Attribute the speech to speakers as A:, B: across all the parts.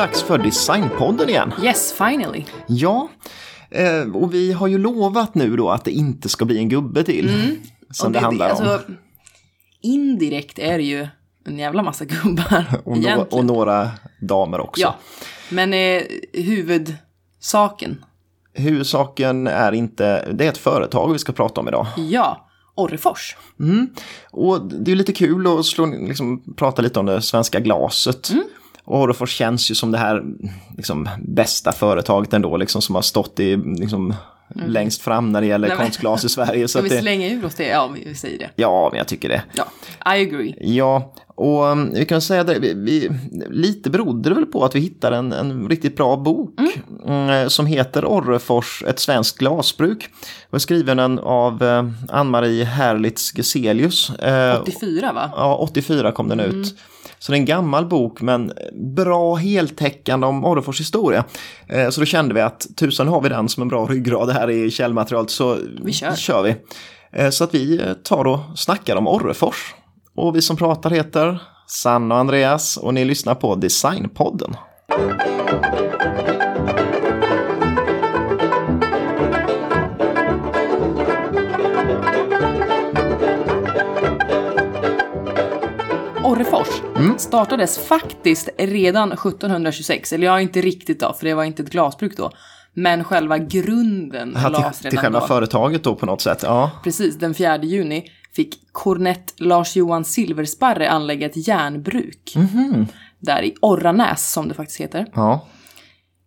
A: Det dags för Designpodden igen.
B: Yes, finally.
A: Ja, eh, och vi har ju lovat nu då att det inte ska bli en gubbe till. Som
B: Och
A: det, handlar om.
B: alltså, Indirekt är det ju en jävla massa gubbar
A: Och, no och några damer också.
B: Ja, men eh, huvudsaken,
A: Huvudsaken är inte, det är ett företag vi ska prata om idag.
B: ja, Orrefors.
A: Och det är lite kul att slå, liksom, prata lite om det svenska glaset.
B: Mm.
A: Och Orrefors känns ju som det här liksom, bästa företaget ändå, liksom, som har stått i, liksom, längst fram när det gäller
B: Mm. Nej,
A: konstglas i Sverige. Så
B: Ska vi slänga ur oss det? Ja, vi säger det.
A: ja, men jag tycker det.
B: Ja, I agree.
A: Ja, och um, vi kan säga det, vi, vi, lite berodde det väl på att vi hittade en, en riktigt bra bok mm, som heter Orrefors, ett svenskt glasbruk. Och är skriven en av eh, Ann-Marie Herlitz Geselius. Eh,
B: 84 va?
A: Ja, 84 kom den ut. Så det är en gammal bok men bra heltäckande om Orrefors historia. Eh, Så då kände vi att tusan har vi den som en bra ryggrad här i källmaterialet så
B: Vi kör.
A: kör vi. Eh, Så att vi eh, tar och snackar om Orrefors. Och vi som pratar heter Sanna och Andreas och ni lyssnar på Designpodden. Mm.
B: startades faktiskt redan 1726, eller ja, inte riktigt då, för det var inte ett glasbruk då. Men själva grunden
A: Ja,
B: lades
A: till, till
B: redan
A: själva
B: då.
A: företaget då på något sätt. Ja,
B: Precis, den 4 juni fick kornett Lars-Johan Silversparre anlägga ett järnbruk.
A: Mhm.
B: Där i Orranäs, som det faktiskt heter.
A: ja.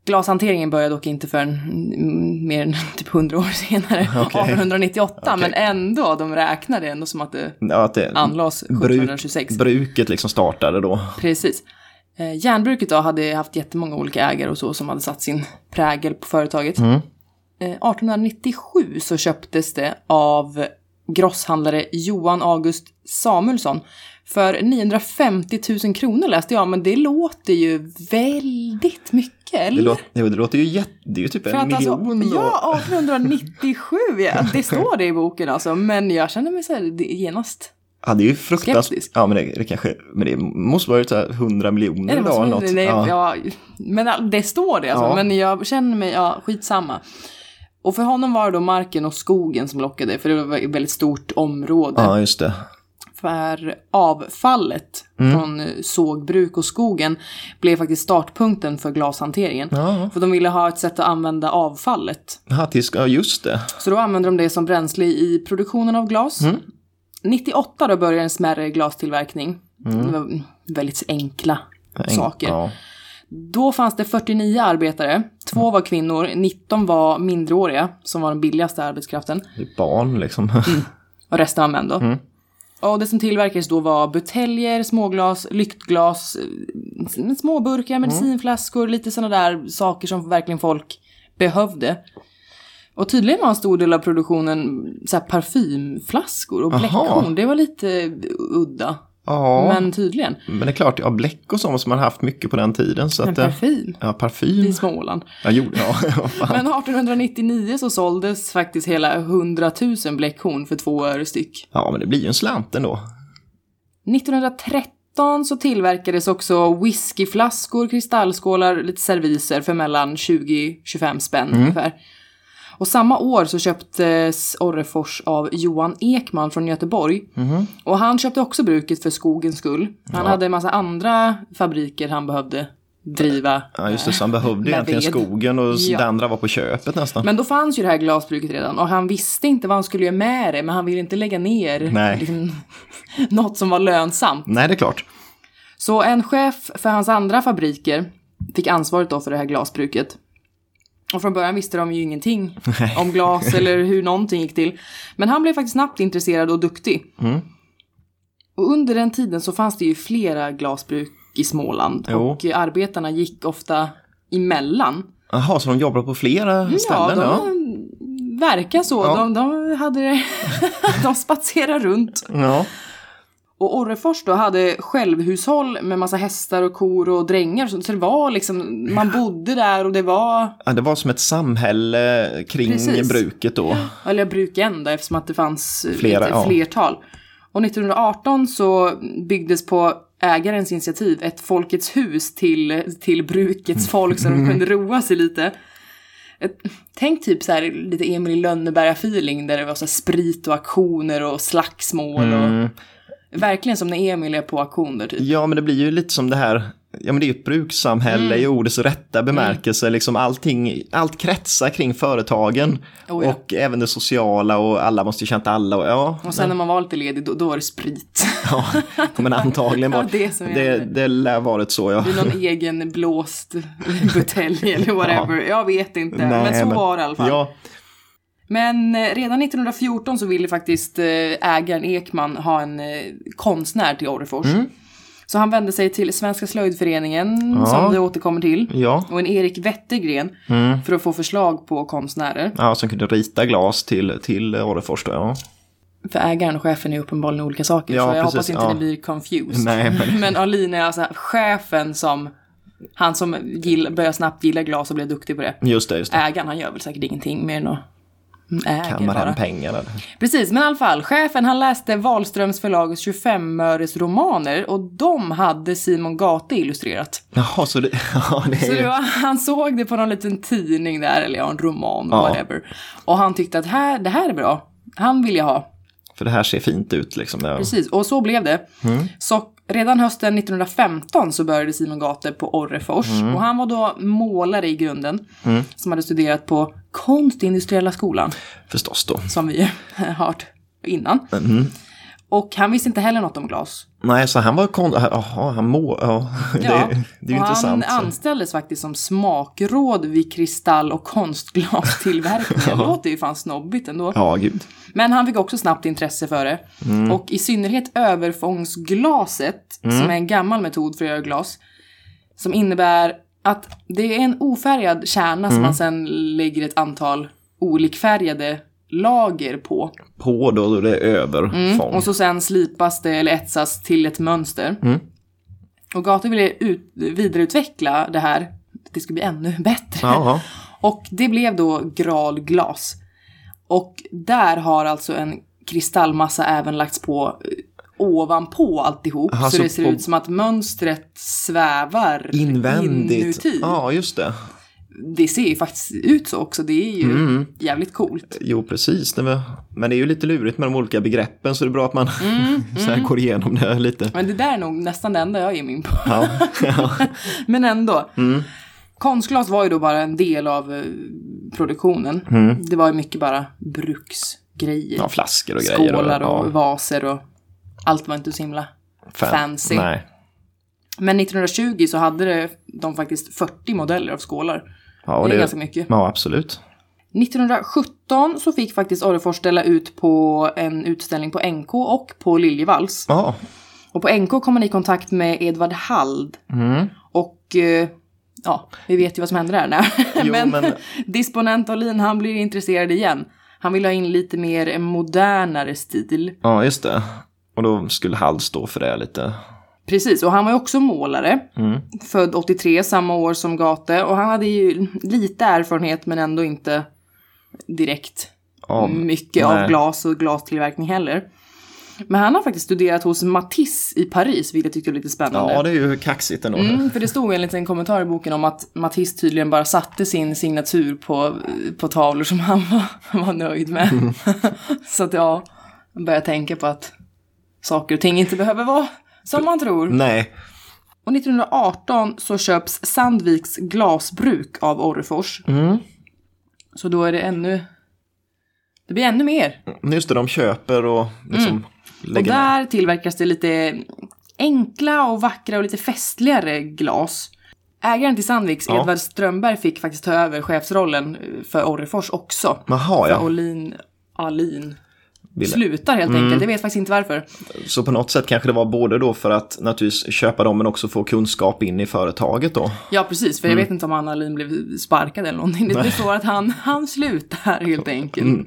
B: Glashanteringen började dock inte förrän mer än typ 100 år senare, 1898. Men ändå, de räknade ändå som att det
A: ja att det,
B: anlades
A: bruk,
B: 1726.
A: bruket liksom startade då.
B: Precis. Eh, järnbruket då hade haft jättemånga olika ägare och så som hade satt sin prägel på företaget.
A: Mm.
B: Eh, 1897 så köptes det av grosshandlare Johan August Samuelsson för 950 000 kronor läste jag, men det låter ju väldigt mycket,
A: Det
B: eller?
A: låter, det låter ju jätte, det är ju typ en
B: att alltså,
A: miljon. då.
B: ja, 1897, ja, det står det i boken alltså, men jag känner mig så här det- genast.
A: Ja, det är ju fruktansvärt.
B: Skeptisk.
A: Ja, men det, det kanske, men det måste vara så här 100 miljoner
B: det
A: eller något.
B: nej,
A: ja.
B: ja. men det står det alltså.
A: Ja.
B: Men jag känner mig, ja, skitsamma. Och för honom var det då marken och skogen som lockade, för det var ett väldigt stort område.
A: ja, just det.
B: För avfallet
A: Mm.
B: från eh, sågbruk och skogen blev faktiskt startpunkten för glashanteringen.
A: Ja,
B: För de ville ha ett sätt att använda avfallet.
A: ja, just det.
B: Så då använde de det som bränsle i produktionen av glas.
A: Mm.
B: 98 då började en smärre glastillverkning. Det var väldigt enkla saker.
A: Mm. Ja.
B: Då fanns det 49 arbetare. Två var kvinnor, 19 var minderåriga, som var den billigaste arbetskraften.
A: Det är barn liksom.
B: Och resten var män då.
A: Mm.
B: Och det som tillverkades då var buteljer, småglas, lyktglas, eh, småburkar,
A: Mm.
B: medicinflaskor, lite sådana där saker som verkligen folk behövde. Och tydligen var en stor del av produktionen så här parfymflaskor och bläckhorn. Det var lite udda.
A: Ja, men...
B: Men tydligen.
A: det är klart, ja, bläck och sånt som man haft mycket på den tiden. Så
B: En
A: att,
B: parfym
A: ja, parfym.
B: i Småland.
A: Ja, jo, ja.
B: Men 1899 så såldes faktiskt hela 100 000 bläckhorn för två öre styck.
A: ja, men det blir ju en slant ändå.
B: 1913 så tillverkades också whiskyflaskor, kristallskålar, lite serviser för mellan 20-25 spänn
A: Mm.
B: ungefär. Och samma år så köptes Orrefors av Johan Ekman från Göteborg.
A: Mhm.
B: Och han köpte också bruket för skogens skull. Han hade en massa andra fabriker han behövde driva.
A: Ja, just det, så han behövde egentligen
B: ved.
A: skogen och
B: Ja.
A: det andra var på köpet nästan.
B: Men då fanns ju det här glasbruket redan och han visste inte vad han skulle göra med det men han ville inte lägga ner
A: Nej.
B: Liksom, något som var lönsamt.
A: Nej, det är klart.
B: Så en chef för hans andra fabriker fick ansvaret då för det här glasbruket. Och från början visste de ju ingenting om glas eller hur någonting gick till. Men han blev faktiskt snabbt intresserad och duktig.
A: Mm.
B: Och under den tiden så fanns det ju flera glasbruk i Småland.
A: Jo.
B: Och arbetarna gick ofta emellan.
A: Jaha, så de jobbar på flera ställen?
B: ja,
A: Ja,
B: de verkar så.
A: Ja.
B: De, de, hade, de spatserade runt.
A: ja.
B: Och Orrefors då hade självhushåll med massa hästar och kor och drängar. Så det var liksom, man bodde där och det var,
A: Ja, det var som ett samhälle kring
B: Precis.
A: bruket då.
B: eller bruken då eftersom att det fanns
A: Flera,
B: lite
A: ja.
B: flertal. Och 1918 så byggdes på ägarens initiativ ett Folkets hus till, till brukets folk så de kunde roa sig lite. Ett, tänk typ så här lite Emil i Lönneberga-feeling där det var så sprit och aktioner och slagsmål och verkligen som när Emil är på auktion där typ.
A: Ja, men det blir ju lite som det här, ja men det är ju ett brukssamhälle i ordets rätta bemärkelse, liksom allting, allt kretsar kring företagen.
B: Oh ja.
A: Och även det sociala och alla måste ju känna alla och ja.
B: Och sen när man var lite ledig då, då var det sprit.
A: ja men antagligen var
B: Ja, det
A: det, det lär varit så ja.
B: Det är någon egen blåst butelj eller whatever. Jag vet inte. men så var det i alla fall.
A: Ja,
B: Men eh, redan 1914 så ville faktiskt eh, ägaren Ekman ha en eh, konstnär till Orrefors. Så han vände sig till Svenska slöjdföreningen,
A: Ja.
B: som vi återkommer till,
A: ja.
B: och en Erik Wettergren för att få förslag på konstnärer.
A: ja, som kunde rita glas till, till Orrefors då, ja.
B: För ägaren och chefen är uppenbarligen olika saker,
A: Ja,
B: så jag
A: precis,
B: hoppas inte
A: ja.
B: ni blir confused.
A: Nej, men-
B: men Alin är alltså chefen som, han som gill, börjar snabbt gilla glas och blir duktig på det.
A: Just det, just det.
B: Ägaren, han gör väl säkert ingenting mer än att äga
A: Kammar
B: bara.
A: hem pengarna.
B: Precis, men i alla fall, chefen han läste Wahlströms förlagets 25-öres romaner och de hade Simon Gate illustrerat.
A: Jaha, så det, ja, det
B: Så
A: är
B: det
A: ju...
B: var, han såg det på någon liten tidning där, eller ja, en roman,
A: Ja.
B: whatever. Och han tyckte att här, det här är bra. Han vill jag ha.
A: För det här ser fint ut liksom. Ja.
B: Precis, och så blev det. Så redan hösten 1915 så började Simon Gate på Orrefors. Och han var då målare i grunden. Som hade studerat på Konstindustriella skolan.
A: Förstås då.
B: som vi hört innan. Och han visste inte heller något om glas.
A: Nej, så han var kon... Jaha, han må... Ja, det,
B: Ja,
A: det är ju intressant.
B: Han anställdes faktiskt som smakråd vid kristall och konstglastillverkning. Det låter ju fan snobbigt ändå.
A: Ja, gud.
B: Men han fick också snabbt intresse för det.
A: Mm.
B: Och i synnerhet överfångsglaset,
A: Mm.
B: som är en gammal metod för att göra glas. Som innebär att det är en ofärgad kärna
A: Mm.
B: som man sen lägger ett antal olikfärgade lager på.
A: På då, då det är överfång.
B: Mm, Och så sen slipas det eller etsas till ett mönster.
A: Mm.
B: Och Gate ville ut, vidareutveckla det här. Det skulle bli ännu bättre.
A: Ja,
B: Och det blev då gralglas. Och där har alltså en kristallmassa även lagts på eh, ovanpå alltihop.
A: Aha,
B: så
A: så
B: det ser ut som att mönstret svävar
A: invändigt.
B: inuti.
A: Ja, just det.
B: Det ser ju faktiskt ut så också. Det är ju
A: Mm.
B: jävligt coolt.
A: Jo, precis. Men det är ju lite lurigt med de olika begreppen så det är bra att man
B: Mm,
A: så här går igenom det lite.
B: Men det där är nog nästan det enda jag ger mig in på.
A: Ja, ja.
B: Men ändå. Konstglas var ju då bara en del av eh, produktionen. Det var ju mycket bara bruksgrejer.
A: ja flaskor och grejer.
B: Skålar och
A: ja,
B: vaser och allt var inte så himla
A: fan-
B: fancy.
A: Nej.
B: Men 1920 så hade det, de faktiskt 40 modeller av skålar.
A: Ja,
B: det är ganska mycket.
A: Ja, absolut.
B: 1917 så fick faktiskt Orrefors ställa ut på en utställning på NK och på Liljevalchs.
A: Ja,
B: Och på NK kom man i kontakt med Edvard Hald.
A: Mm.
B: Och eh, ja, vi vet ju vad som hände där. Nej.
A: Jo,
B: men,
A: men-
B: disponent Olin, han blir intresserad igen. Han vill ha in lite mer modernare stil.
A: ja, just det. Och då skulle Hall stå för det lite.
B: Precis, och han var ju också målare.
A: Mm.
B: Född 83, samma år som Gate. Och han hade ju lite erfarenhet men ändå inte direkt
A: Ja,
B: mycket
A: nej.
B: av glas och glastillverkning heller. Men han har faktiskt studerat hos Matisse i Paris, vilket jag tyckte var lite spännande.
A: Ja, det är ju kaxigt ändå.
B: Mm, för det stod en liten kommentar i boken om att Matisse tydligen bara satte sin signatur på, på tavlor som han var, var nöjd med.
A: Mm.
B: Så att ja, jag börjar tänka på att saker och ting inte behöver vara som man tror.
A: Nej,
B: Och 1918 så köps Sandviks glasbruk av Orrefors.
A: Mm.
B: Så då är det ännu... Det blir ännu mer.
A: just det, de köper och liksom
B: Mm. Och
A: lägger med.
B: där tillverkas det lite enkla och vackra och lite festligare glas. Ägaren till Sandviks,
A: Ja.
B: Edvard Strömberg, fick faktiskt ta över chefsrollen för Orrefors också.
A: Jaha,
B: För
A: ja.
B: Olin, Alin
A: Ville.
B: slutar helt
A: Mm.
B: enkelt. Jag vet faktiskt inte varför.
A: Så på något sätt kanske det var både då för att naturligtvis köpa dem men också få kunskap in i företaget då.
B: Ja, precis. För jag
A: Mm.
B: vet inte om Anna Alin blev sparkad eller någonting. Det står att han, han slutar helt enkelt.
A: Mm.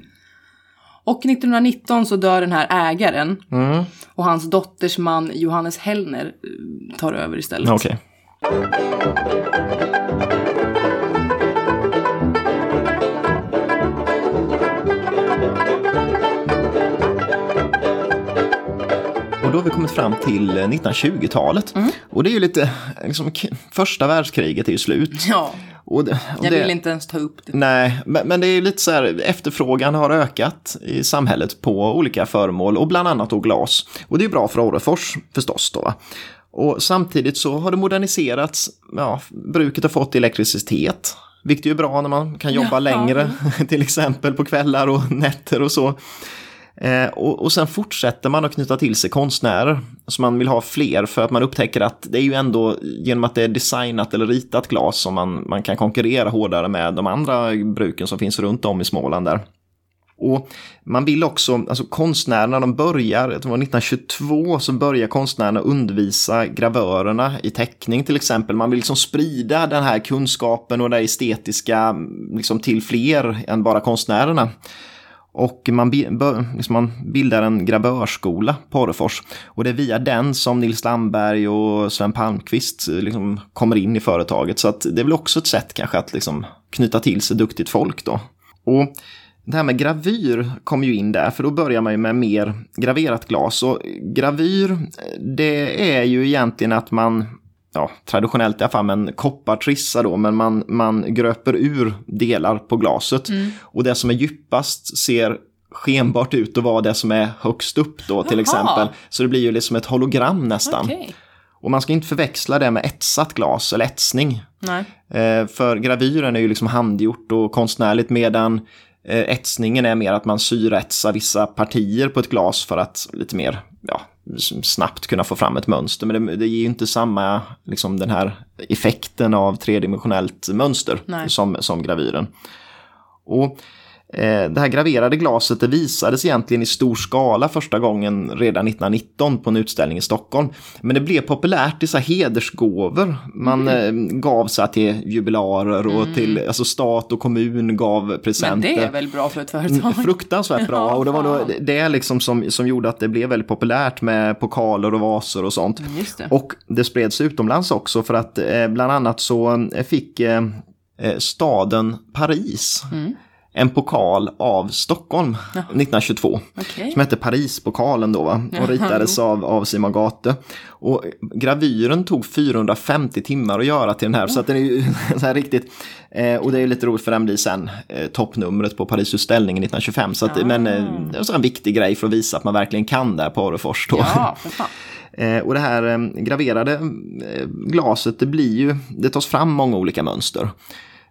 B: Och 1919 så dör den här ägaren.
A: Mm.
B: Och hans dotters man Johannes Hellner eh, tar över istället.
A: Okej. Då vi kommit fram till 1920-talet. Mm. Och det är ju lite, liksom, första världskriget är ju slut.
B: Ja.
A: Och det,
B: och jag vill inte ens ta upp det.
A: Nej, men, men, det är lite så här, efterfrågan har ökat i samhället på olika föremål och bland annat då glas. Och det är bra för Orrefors förstås då. Och samtidigt så har det moderniserats, ja, bruket har fått elektricitet. Vilket är ju bra när man kan jobba ja. längre, till exempel på kvällar och nätter och så. Eh, och, och sen fortsätter man att knyta till sig konstnärer. Så man vill ha fler för att man upptäcker att det är ju ändå genom att det är designat eller ritat glas som man, man kan konkurrera hårdare med de andra bruken som finns runt om i Småland där. Och man vill också, alltså konstnärerna de börjar, det var 1922 så börjar konstnärerna undervisa gravörerna i teckning till exempel. Man vill liksom sprida den här kunskapen och det estetiska liksom till fler än bara konstnärerna. Och man, liksom man bildar en gravörskola på Orrefors. Och det är via den som Nils Damberg och Sven Palmqvist eh, liksom kommer in i företaget. Så att det är väl också ett sätt kanske att liksom knyta till sig duktigt folk då. Och det här med gravyr kom ju in där, för då börjar man ju med mer graverat glas. Och gravyr, eh, det är ju egentligen att man ja, traditionellt i alla fall med en koppartrissa då, men man, man gröper ur delar på glaset. Mm. Och det som är djupast ser skenbart ut att vara det som är högst upp då till Jaha. exempel. Så det blir ju liksom ett hologram nästan. Okay. Och man ska inte förväxla det med etsat glas eller etsning. Eh, för gravyren är ju liksom handgjort och konstnärligt medan eh, etsningen är mer att man syretsar vissa partier på ett glas för att lite mer ja, snabbt kunna få fram ett mönster. Men det, det ger ju inte samma, liksom den här effekten av tredimensionellt mönster som, som gravyren. Och det här graverade glaset det visades egentligen i stor skala första gången redan 1919 på en utställning i Stockholm. Men det blev populärt i så hedersgåvor. Man mm. Eh, gav så till jubilarer och mm. till alltså stat och kommun gav presenter.
B: Men det är väl bra för ett företag? Mm,
A: fruktansvärt bra och det var då det liksom som, som gjorde att det blev väldigt populärt med pokaler och vaser och sånt.
B: Mm, det.
A: Och det spreds utomlands också för att eh, bland annat så fick staden Paris mm en pokal av Stockholm ja. 1922. Okay. Som hette Parispokalen då va? och ritades av, av Simon Gate. Och gravyren tog 450 timmar att göra till den här, så att den är ju så här riktigt. Eh, och det är lite roligt för den blir sen eh, toppnumret på Parisutställningen 1925. Så att, ja. Men eh, det är en viktig grej för att visa att man verkligen kan där på Orrefors.
B: Ja, för fan.
A: Eh, och det här eh, graverade eh, glaset, det blir ju, det tas fram många olika mönster.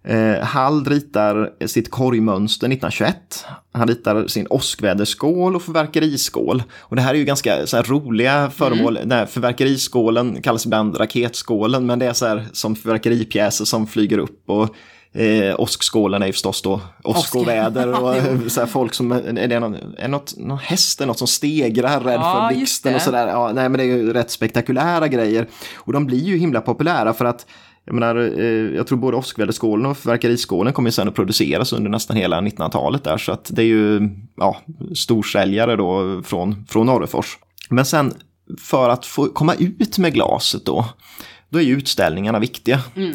A: Eh, Hall ritar sitt korgmönster 1921. Han ritar sin åskväderskål och fyrverkeriskål. Och det här är ju ganska så här, roliga föremål. Mm. Den fyrverkeriskålen kallas ibland raketskålen, men det är så här som fyrverkeripjäser som flyger upp. och Eh, åskskålen är ju förstås då åsk och så här, folk som, är det någon, är något, någon häst något som stegrar rädd ja, för blixten och sådär. Ja, nej men det är ju rätt spektakulära grejer. Och de blir ju himla populära för att jag menar, eh, jag tror både åskväderskålen och fyrverkeriskålen kommer sen att produceras under nästan hela 1900-talet där. Så att det är ju ja, storsäljare då från, från Orrefors. Men sen för att få komma ut med glaset då, då är ju utställningarna viktiga. Mm.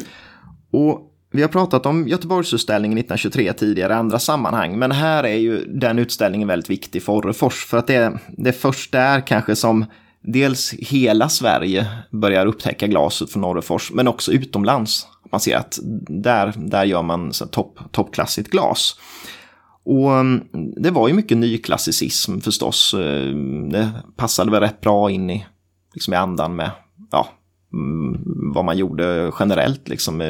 A: Och vi har pratat om Göteborgsutställningen 1923 tidigare i andra sammanhang, men här är ju den utställningen väldigt viktig för Orrefors, för att det är, det är först där kanske som dels hela Sverige börjar upptäcka glaset från Orrefors, men också utomlands. Man ser att där, där gör man topp, toppklassigt glas. Och mm, det var ju mycket nyklassicism förstås. Eh, det passade väl rätt bra in i, liksom i andan med ja, mm, vad man gjorde generellt liksom,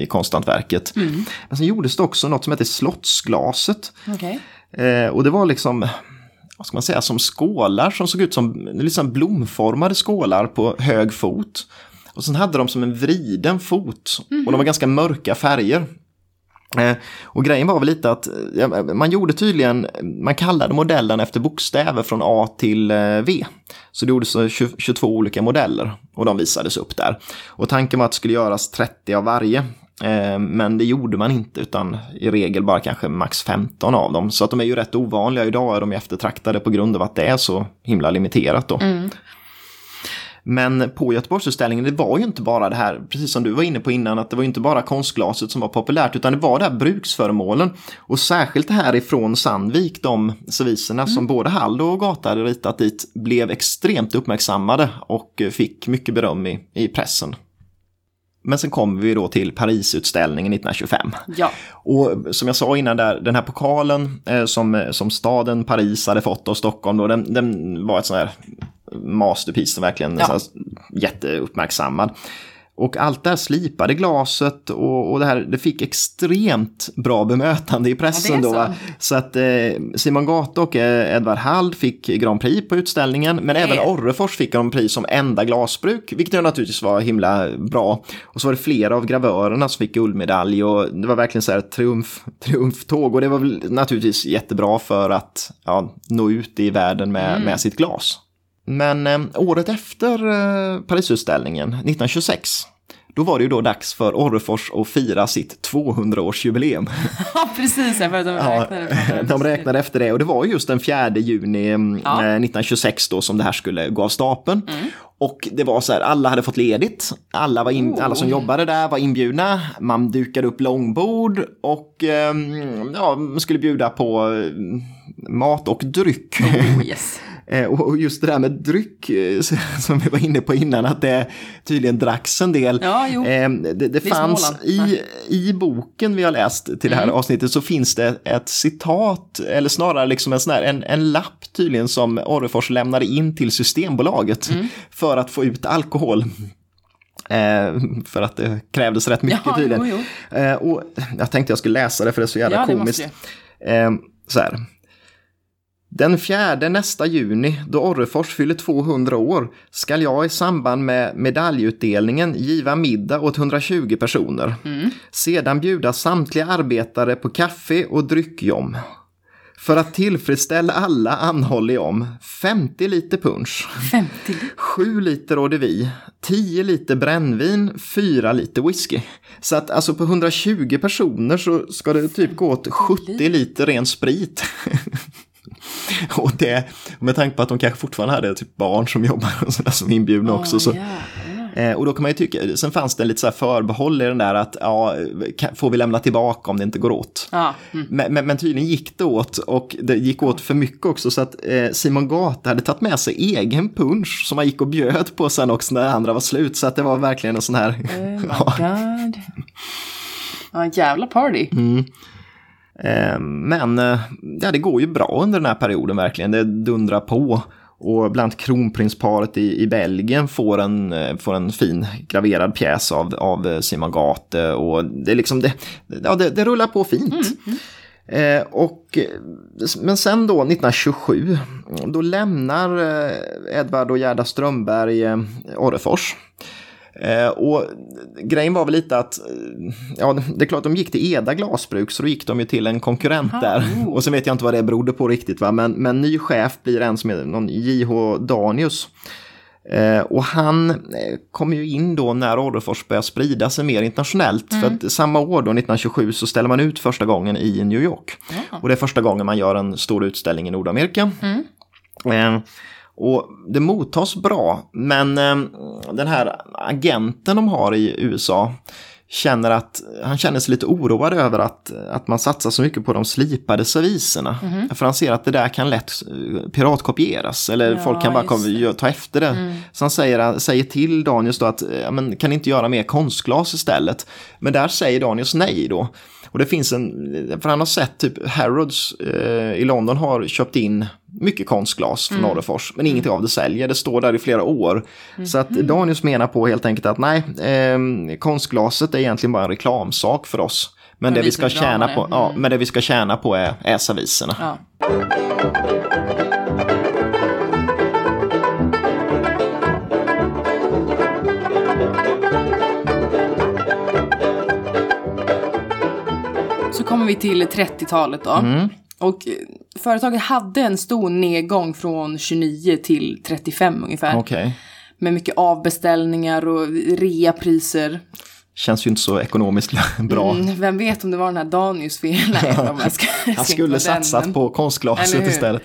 A: i konsthantverket. Mm. Men sen gjordes det också något som heter Slottsglaset.
B: Okay.
A: Eh, och det var liksom vad ska man säga, som skålar som såg ut som liksom blomformade skålar på hög fot. Och sen hade de som en vriden fot mm -hmm. och de var ganska mörka färger. Eh, och grejen var väl lite att ja, man gjorde tydligen, man kallade modellen efter bokstäver från A till eh, V. Så det gjordes 20, 22 olika modeller och de visades upp där. Och tanken var att det skulle göras 30 av varje. Eh, men det gjorde man inte utan i regel bara kanske max 15 av dem. Så att de är ju rätt ovanliga. Idag är de eftertraktade på grund av att det är så himla limiterat då. Mm. Men på Göteborgsutställningen, det var ju inte bara det här, precis som du var inne på innan, att det var inte bara konstglaset som var populärt, utan det var det här bruksföremålen. Och särskilt det här ifrån Sandvik, de serviserna mm. som både Hall och Gata hade ritat dit, blev extremt uppmärksammade och fick mycket beröm i, i pressen. Men sen kommer vi då till Parisutställningen 1925.
B: Ja.
A: Och som jag sa innan, där, den här pokalen eh, som, som staden Paris hade fått av Stockholm, då, den, den var ett sånt här masterpiece som verkligen ja. jätteuppmärksammad. Och allt det här slipade glaset och, och det här, det fick extremt bra bemötande i pressen. Ja, så. Då, så att eh, Simon Gata och eh, Edvard Hald fick Grand Prix på utställningen, men Nej. även Orrefors fick Grand Prix som enda glasbruk, vilket naturligtvis var himla bra. Och så var det flera av gravörerna som fick guldmedalj och det var verkligen så här triumf, triumftåg och det var väl naturligtvis jättebra för att ja, nå ut i världen med, mm. med sitt glas. Men eh, året efter eh, Parisutställningen, 1926, då var det ju då dags för Orrefors att fira sitt 200-årsjubileum.
B: Ja, precis. För att de räknade,
A: ja, de räknade efter det och det var just den 4 juni mm, ja. 1926 då som det här skulle gå av stapeln. Mm. Och det var så här, alla hade fått ledigt, alla, var in, oh. alla som jobbade där var inbjudna, man dukade upp långbord och um, ja, skulle bjuda på mm, mat och dryck.
B: Oh, yes.
A: Eh, och just det där med dryck eh, som vi var inne på innan, att det tydligen dracks en del.
B: Ja.
A: Eh, det, det, det fanns i, i boken vi har läst till det här mm. avsnittet så finns det ett citat, eller snarare liksom en, sån här, en, en lapp tydligen som Orrefors lämnade in till Systembolaget mm. för att få ut alkohol. Eh, för att det krävdes rätt mycket ja, tydligen. Jo, jo. Eh, och jag tänkte jag skulle läsa det för det är så jävla ja, komiskt. Eh, så här. Den fjärde nästa juni, då Orrefors fyller 200 år, skall jag i samband med medaljutdelningen giva middag åt 120 personer. Mm. Sedan bjuda samtliga arbetare på kaffe och dryckjom. För att tillfredsställa alla anhåller jag om 50 liter punsch,
B: 50.
A: 7 liter eau de vie, 10 liter brännvin, 4 liter whisky. Så att alltså på 120 personer så ska det typ gå åt 70 liter ren sprit. Och det, med tanke på att de kanske fortfarande hade typ barn som jobbar och sådär som inbjudna också. Så, yeah. och då kan man ju tycka, sen fanns det lite så här förbehåll i den där att ja, får vi lämna tillbaka om det inte går åt.
B: Ah, mm.
A: men, men, men, tydligen gick det åt och det gick åt för mycket också så att eh, Simon Gata hade tagit med sig egen punch som han gick och bjöd på sen också när andra var slut. Så att det var verkligen en sån här...
B: Oh my god. Ja, jävla party.
A: Mm. Eh, men eh, ja, det går ju bra under den här perioden verkligen. Det dundrar på. Och bland annat kronprinsparet i, i Belgien får en, eh, får en fin graverad pjäs av, av Simon Gate. Och det, liksom, det, ja, det, det rullar på fint. Mm, mm. Eh, och, men sen då 1927, då lämnar Edvard och Gerda Strömberg eh, Orrefors. Eh, och grejen var väl lite att, eh, ja det är klart de gick till Eda glasbruk så då gick de ju till en konkurrent Aha, där. Oh. Och så vet jag inte vad det berodde på riktigt va, men, men ny chef blir en som är någon JH Danius. Eh, och han eh, kom ju in då när Orrefors började sprida sig mer internationellt. Mm. För att samma år då, 1927, så ställer man ut första gången i New York. Ja. Och det är första gången man gör en stor utställning i Nordamerika. Mm. Eh, och det mottas bra, men eh, den här agenten de har i USA känner att han känner sig lite oroad över att, att man satsar så mycket på de slipade serviserna. Mm. För han ser att det där kan lätt eh, piratkopieras eller ja, folk kan bara komma, ta efter det. Mm. Så han säger, säger till Daniels då att ja, men, kan inte göra mer konstglas istället? Men där säger Daniels nej då. Och det finns en, för han har sett typ Harrods eh, i London har köpt in mycket konstglas från mm. Orrefors, men ingenting av det säljer. Det står där i flera år. Mm. Så att Danius menar på helt enkelt att nej, eh, konstglaset är egentligen bara en reklamsak för oss. Men, det vi, ska tjäna på, ja, mm. men det vi ska tjäna på är, är serviserna. Ja.
B: Vi till 30-talet då. Mm. Och företaget hade en stor nedgång från 29 till 35 ungefär.
A: Okay.
B: Med mycket avbeställningar och reapriser.
A: Känns ju inte så ekonomiskt bra. Mm,
B: vem vet om det var den här Danius fel?
A: Han skulle satsat på konstglaset istället.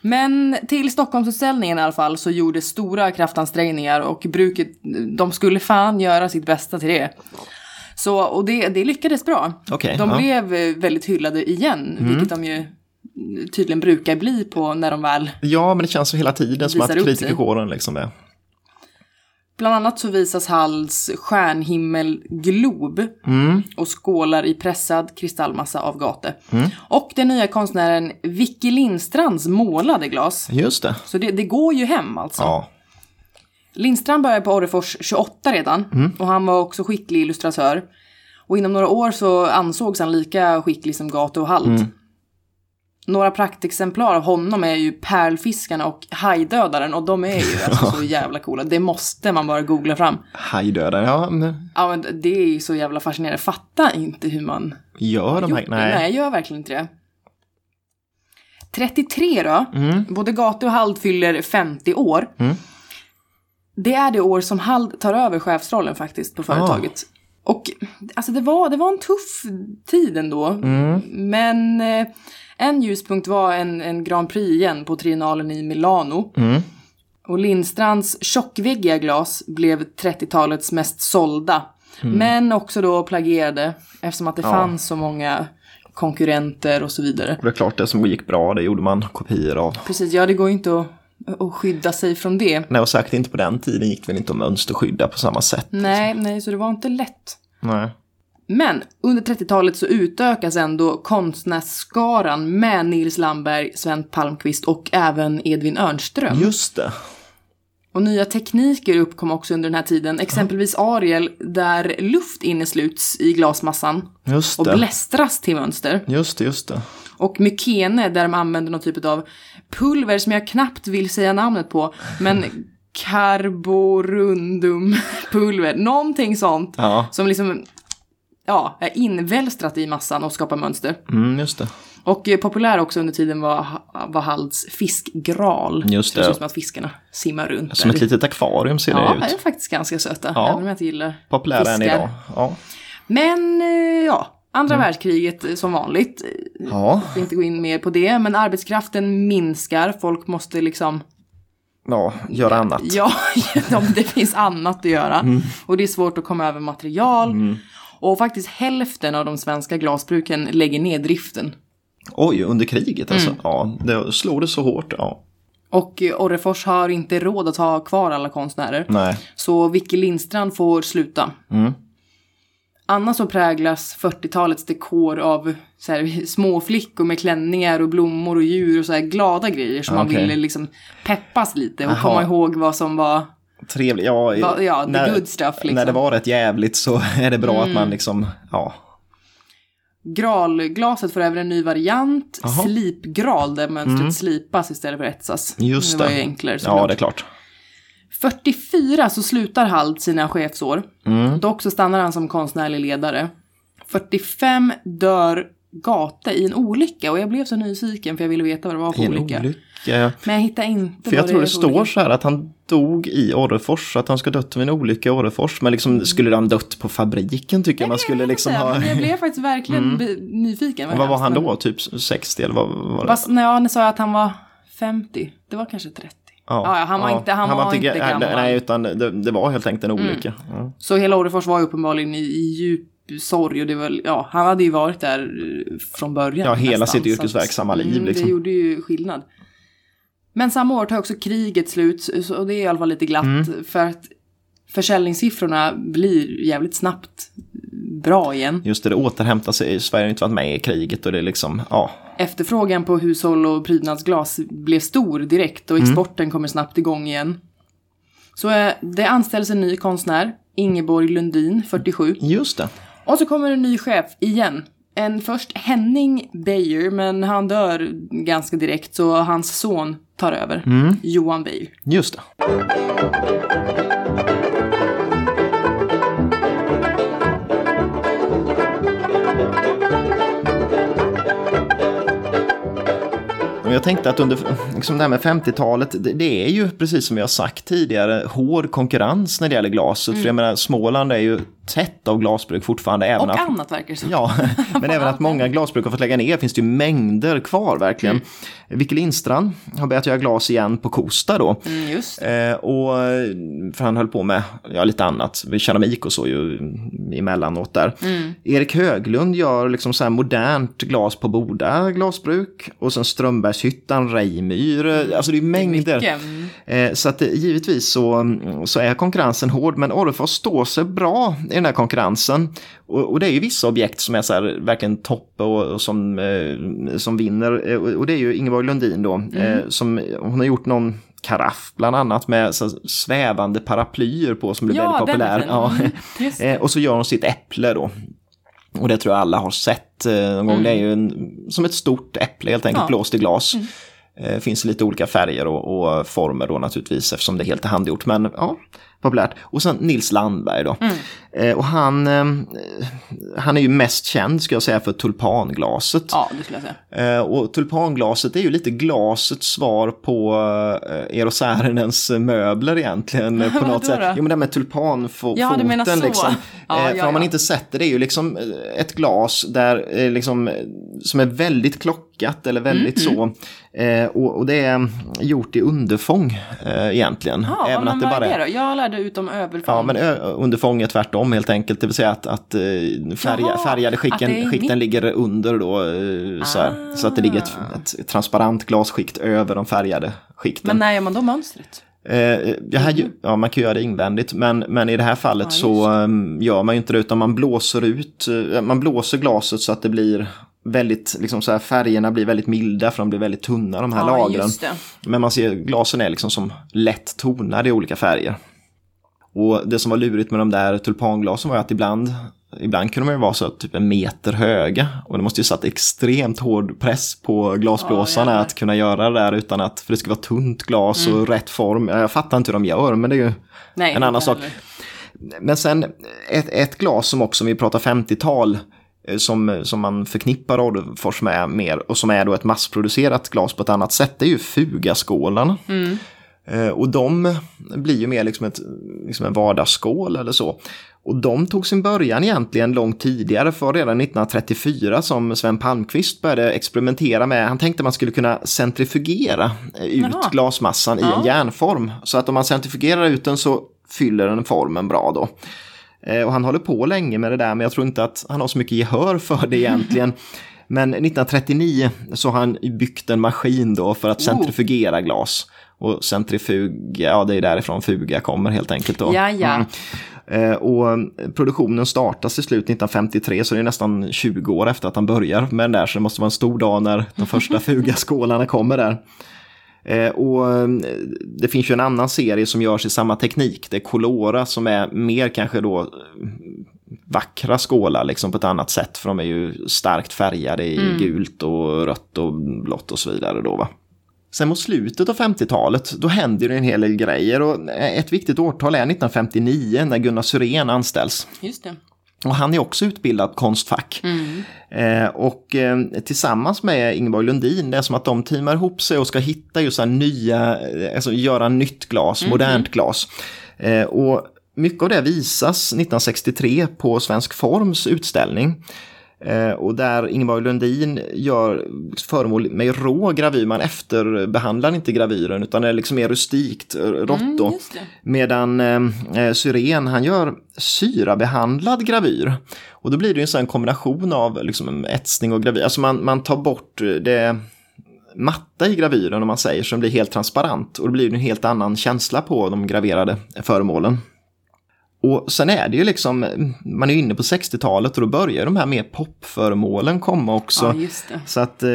B: Men till Stockholmsutställningen i alla fall så gjordes stora kraftansträngningar och bruket, de skulle fan göra sitt bästa till det. Så, och det, det lyckades bra.
A: Okej,
B: de
A: ja.
B: blev eh, väldigt hyllade igen, vilket de ju tydligen brukar bli på när de väl...
A: Ja, men det känns ju hela tiden som att kritikerkåren liksom är...
B: Bland annat så visas Halls stjärnhimmelglob och skålar i pressad kristallmassa av gate. Och den nya konstnären Vicky Lindstrands målade glas.
A: Just det.
B: Så det, det går ju hem alltså.
A: Ja.
B: Lindstrand började på Orrefors 28 redan och han var också skicklig illustratör. Och inom några år så ansågs han lika skicklig som Gate och Halt. Några praktexemplar av honom är ju Pärlfiskarna och Hajdödaren och de är ju alltså så jävla coola. Det måste man bara googla fram.
A: Hajdödare, ja. Men
B: Ja men det är ju så jävla fascinerande. Fatta inte hur man
A: gör de här...
B: det. Nej, jag gör verkligen inte det. 33 då. Både Gate och Hald fyller 50 år. Det är det år som Hald tar över chefsrollen faktiskt på företaget. Och alltså det var, det var en tuff tid ändå. Men eh, en ljuspunkt var en, en Grand Prix igen på triennalen i Milano. Och Lindstrands tjockväggiga glas blev 30-talets mest sålda. Men också då plagierade eftersom att det fanns så många konkurrenter och så vidare.
A: Det är klart, det som gick bra, det gjorde man kopior av.
B: Precis, ja det går ju inte att, att skydda sig från det.
A: Nej, och säkert inte på den tiden gick det väl inte att mönsterskydda på samma sätt.
B: Nej, nej, så det var inte lätt.
A: Nej.
B: Men under 30-talet så utökas ändå konstnärsskaran med Nils Landberg, Sven Palmqvist och även Edvin Örnström.
A: Just det.
B: Och nya tekniker uppkom också under den här tiden, exempelvis Ariel där luft innesluts i glasmassan
A: Just
B: och
A: det.
B: blästras till mönster.
A: Just det, just det.
B: Och Mykene där de använder någon typ av pulver som jag knappt vill säga namnet på, men carborundumpulver, någonting sånt.
A: Ja,
B: Som liksom, ja, är invälstrat i massan och skapar mönster.
A: mm, just det.
B: Och eh, populär också under tiden var, var Halls fiskgral.
A: Just
B: Det
A: det.
B: ser ut som att fiskarna simmar runt
A: Som
B: där.
A: ett litet akvarium ser
B: Ja,
A: det
B: de
A: ut.
B: är faktiskt ganska söta.
A: Ja.
B: Även om jag inte gillar
A: Populära än
B: fiskar.
A: idag. Ja.
B: Men, eh, ja. Andra
A: Mm.
B: världskriget som vanligt.
A: Ja.
B: Jag ska inte gå in mer på det. Men arbetskraften minskar. Folk måste liksom...
A: ja, göra annat.
B: Ja, de, det finns annat att göra.
A: Mm.
B: Och det är svårt att komma över material. Och faktiskt hälften av de svenska glasbruken lägger ner driften.
A: Oj, under kriget alltså.
B: Mm.
A: Ja, det slog det så hårt. Ja.
B: Och eh, Orrefors har inte råd att ha kvar alla konstnärer.
A: Nej.
B: Så Vicky Lindstrand får sluta.
A: Mm.
B: Annars så präglas 40-talets dekor av så här, små flickor med klänningar och blommor och djur och så här glada grejer som man
A: Okej.
B: ville liksom peppas lite och
A: Aha.
B: komma ihåg vad som var
A: Trevligt. Ja,
B: Va- ja, the good stuff, liksom.
A: När det var rätt jävligt så är det bra att man liksom, ja.
B: Gralglaset får även en ny variant,
A: Jaha. Mm.
B: slipgral, där mönstret slipas istället för etsas.
A: Just
B: det. var
A: det.
B: ju enklare
A: Ja,
B: såklart.
A: det är klart.
B: 44 så slutar Hald sina chefsår.
A: Mm.
B: Dock så stannar han som konstnärlig ledare. 45 dör Gate i en olycka och jag blev så nyfiken för jag ville veta vad det var för
A: En
B: olycka.
A: olycka.
B: Men jag hittade inte
A: För jag tror det
B: för
A: står
B: olycka.
A: så här att han dog i Orrefors, att han ska dött av en olycka i Orrefors. Men liksom, skulle han dött på fabriken tycker jag man skulle liksom
B: Jag
A: ha...
B: inte, men Jag blev faktiskt verkligen be- nyfiken.
A: Vad var han då? Typ 60 eller vad var det?
B: Fast när jag sa att han var 50, det var kanske 30. Ja, ja, han var inte- han var inte gammal.
A: Nej, utan det, det var helt enkelt en olycka. Ja.
B: Så hela Orrefors var ju uppenbarligen i, i djup sorg och det var, ja, han hade ju varit där eh, från början.
A: Ja, hela sitt
B: så att-
A: yrkesverksamma liv,
B: Mm,
A: liksom.
B: Det gjorde ju skillnad. Men samma år tar också kriget slut, och det är i alla fall lite glatt.
A: Mm.
B: För att försäljningssiffrorna blir jävligt snabbt bra igen.
A: Just det, det återhämtar sig. Sverige har inte varit med i kriget och det är liksom, ja.
B: Efterfrågan på hushåll och prydnadsglas blev stor direkt och exporten kommer snabbt igång igen. Så eh, det anställs en ny konstnär, Ingeborg Lundin, 47.
A: Just det.
B: Och så kommer en ny chef igen. En först Henning Beijer, men han dör ganska direkt så hans son tar över. Johan Beijer.
A: Just det. Och Jag tänkte att under liksom det här med 50-talet, det, det är ju precis som vi har sagt tidigare, hård konkurrens när det gäller glaset. För jag menar, Småland är ju tätt av glasbruk fortfarande. Även
B: Och
A: att,
B: annat verkar det som.
A: Ja, men även att många glasbruk har fått lägga ner finns det ju mängder kvar verkligen.
B: Mm.
A: Vicke Lindstrand har börjat göra glas igen på Kosta då.
B: Mm, just det.
A: Eh, och, för han höll på med ja, lite annat, keramik och så ju emellanåt där.
B: Mm.
A: Erik Höglund gör liksom så här modernt glas på Boda glasbruk. Och sen Strömbergshyttan, Reimyr, eh, alltså det är mängder.
B: Mycket. Mm.
A: Eh, Så att eh, givetvis så, så är konkurrensen hård, men Orrefors står sig bra i den här konkurrensen. Och, och det är ju vissa objekt som är så här, verkligen topp och, och som, eh, som vinner. Eh, och och det är ju Ingeborg Lundin då, eh, som hon har gjort någon karaff bland annat med så svävande paraplyer på som blev
B: Ja,
A: väldigt populär. Ja.
B: Mm.
A: Eh, och så gör hon sitt äpple då. Och det tror jag alla har sett eh, någon gång. Det är ju en, som ett stort äpple helt enkelt,
B: Mm. Ja. Mm.
A: blåst i glas. Eh, finns lite olika färger och, och former då naturligtvis eftersom det är helt handgjort. Men ja, populärt. Och sen Nils Landberg då.
B: Mm.
A: Eh, och han, eh, han är ju mest känd ska jag säga för tulpanglaset.
B: Ja, det skulle jag säga.
A: Eh, och tulpanglaset är ju lite glasets svar på eh, Eero Saarinens möbler egentligen. på något sätt. Jo men det med tulpanfoten
B: Ja, du menar så.
A: liksom.
B: Ja,
A: Eh,
B: ja,
A: för har man
B: ja.
A: inte sett det, är ju liksom eh, ett glas där eh, liksom, som är väldigt klockat eller väldigt
B: Mm,
A: så. Eh, och, och det är gjort i underfång eh, egentligen.
B: Ja,
A: Även att det bara
B: är det då? Jag lärde ut om överfång.
A: Ja, men underfång är tvärtom helt enkelt. Det vill säga att, att eh, färga,
B: Jaha,
A: färgade skicken, skikten
B: mitt-
A: ligger under då. eh, Så, här, så att det ligger ett, ett transparent glasskikt över de färgade skikten.
B: Men när gör man då mönstret?
A: Eh, här, ja, man kan göra det invändigt, men, men i det här fallet
B: Ja,
A: så um, gör man ju inte det, utan man blåser ut, eh, man blåser glaset så att det blir väldigt, liksom så här, färgerna blir väldigt milda för de blir väldigt tunna de här
B: ja,
A: lagren. Men man ser glasen är liksom som lätt tonade i olika färger. Och det som var lurigt med de där tulpanglasen var att ibland, ibland kunde de ju vara så typ en meter höga. Och det måste ju satt extremt hård press på glasblåsarna
B: Ja,
A: att kunna göra det där utan att, för det ska vara tunt glas och rätt form. Jag fattar inte hur de gör, men det är ju
B: Nej,
A: en annan sak. Men sen ett, ett glas som också, om vi pratar 50-tal, eh, som, som man förknippar Orrefors med mer och som är då ett massproducerat glas på ett annat sätt, det är ju Fugaskålarna. Eh, Och de blir ju mer liksom, ett, liksom en vardagsskål eller så. Och de tog sin början egentligen långt tidigare, för redan 1934 som Sven Palmqvist började experimentera med. Han tänkte man skulle kunna centrifugera eh, ut
B: Jaha.
A: glasmassan i en
B: Ja.
A: järnform. Så att om man centrifugerar ut den så fyller den formen bra då. Eh, Och han håller på länge med det där, men jag tror inte att han har så mycket gehör för det egentligen. Men 1939 så har han byggt en maskin då för att
B: Oh.
A: centrifugera glas. Och centrifug, ja det är därifrån fuga kommer helt enkelt då.
B: Ja, ja.
A: Mm. Eh, Och produktionen startas till slut 1953 så det är nästan 20 år efter att han börjar med den där så det måste vara en stor dag när de första fugaskålarna kommer där. Eh, och eh, det finns ju en annan serie som görs i samma teknik. Det är Colora som är mer kanske då eh, vackra skålar liksom på ett annat sätt. För de är ju starkt färgade i gult och rött och blått och så vidare då va. Sen mot slutet av 50-talet, då händer det en hel del grejer och ett viktigt årtal är 1959 när Gunnar Syrén anställs.
B: Just det.
A: Och han är också utbildad konstfack. Eh, och eh, tillsammans med Ingeborg Lundin, det är som att de teamar ihop sig och ska hitta just här nya, eh, alltså göra nytt glas, modernt glas. Eh, och mycket av det visas 1963 på Svensk Forms utställning. Eh, och där Ingeborg Lundin gör föremål med rå gravyr, man efterbehandlar inte gravyren utan det är liksom mer rustikt, eh, rått
B: det.
A: Medan eh, Syren han gör syrabehandlad gravyr. Och då blir det en sån kombination av liksom, etsning och gravyr. Alltså man, man tar bort det matta i gravyren om man säger så den blir helt transparent. Och då blir det en helt annan känsla på de graverade föremålen. Och sen är det ju liksom, man är ju inne på 60-talet och då börjar de här mer popföremålen komma också.
B: Ja.
A: Så att eh,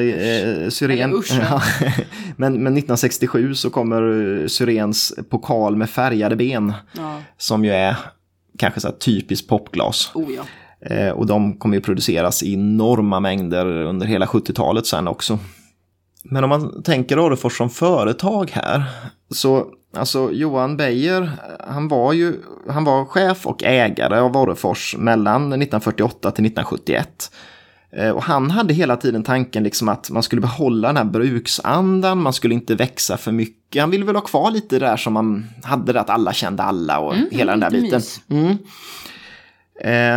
A: Syren...
B: Eller usch,
A: ja, men, men 1967 så kommer eh, Syrens pokal med färgade ben.
B: Ja.
A: Som ju är kanske så här typiskt popglas.
B: Oh ja.
A: Eh, och de kommer ju produceras i enorma mängder under hela 70-talet sen också. Men om man tänker Orrefors som företag här. Så alltså Johan Beijer, han var ju han var chef och ägare av Orrefors mellan 1948 till 1971. Eh, Och han hade hela tiden tanken liksom att man skulle behålla den här bruksandan, man skulle inte växa för mycket. Han ville väl ha kvar lite där som man hade det att alla kände alla och hela den där biten. Mm.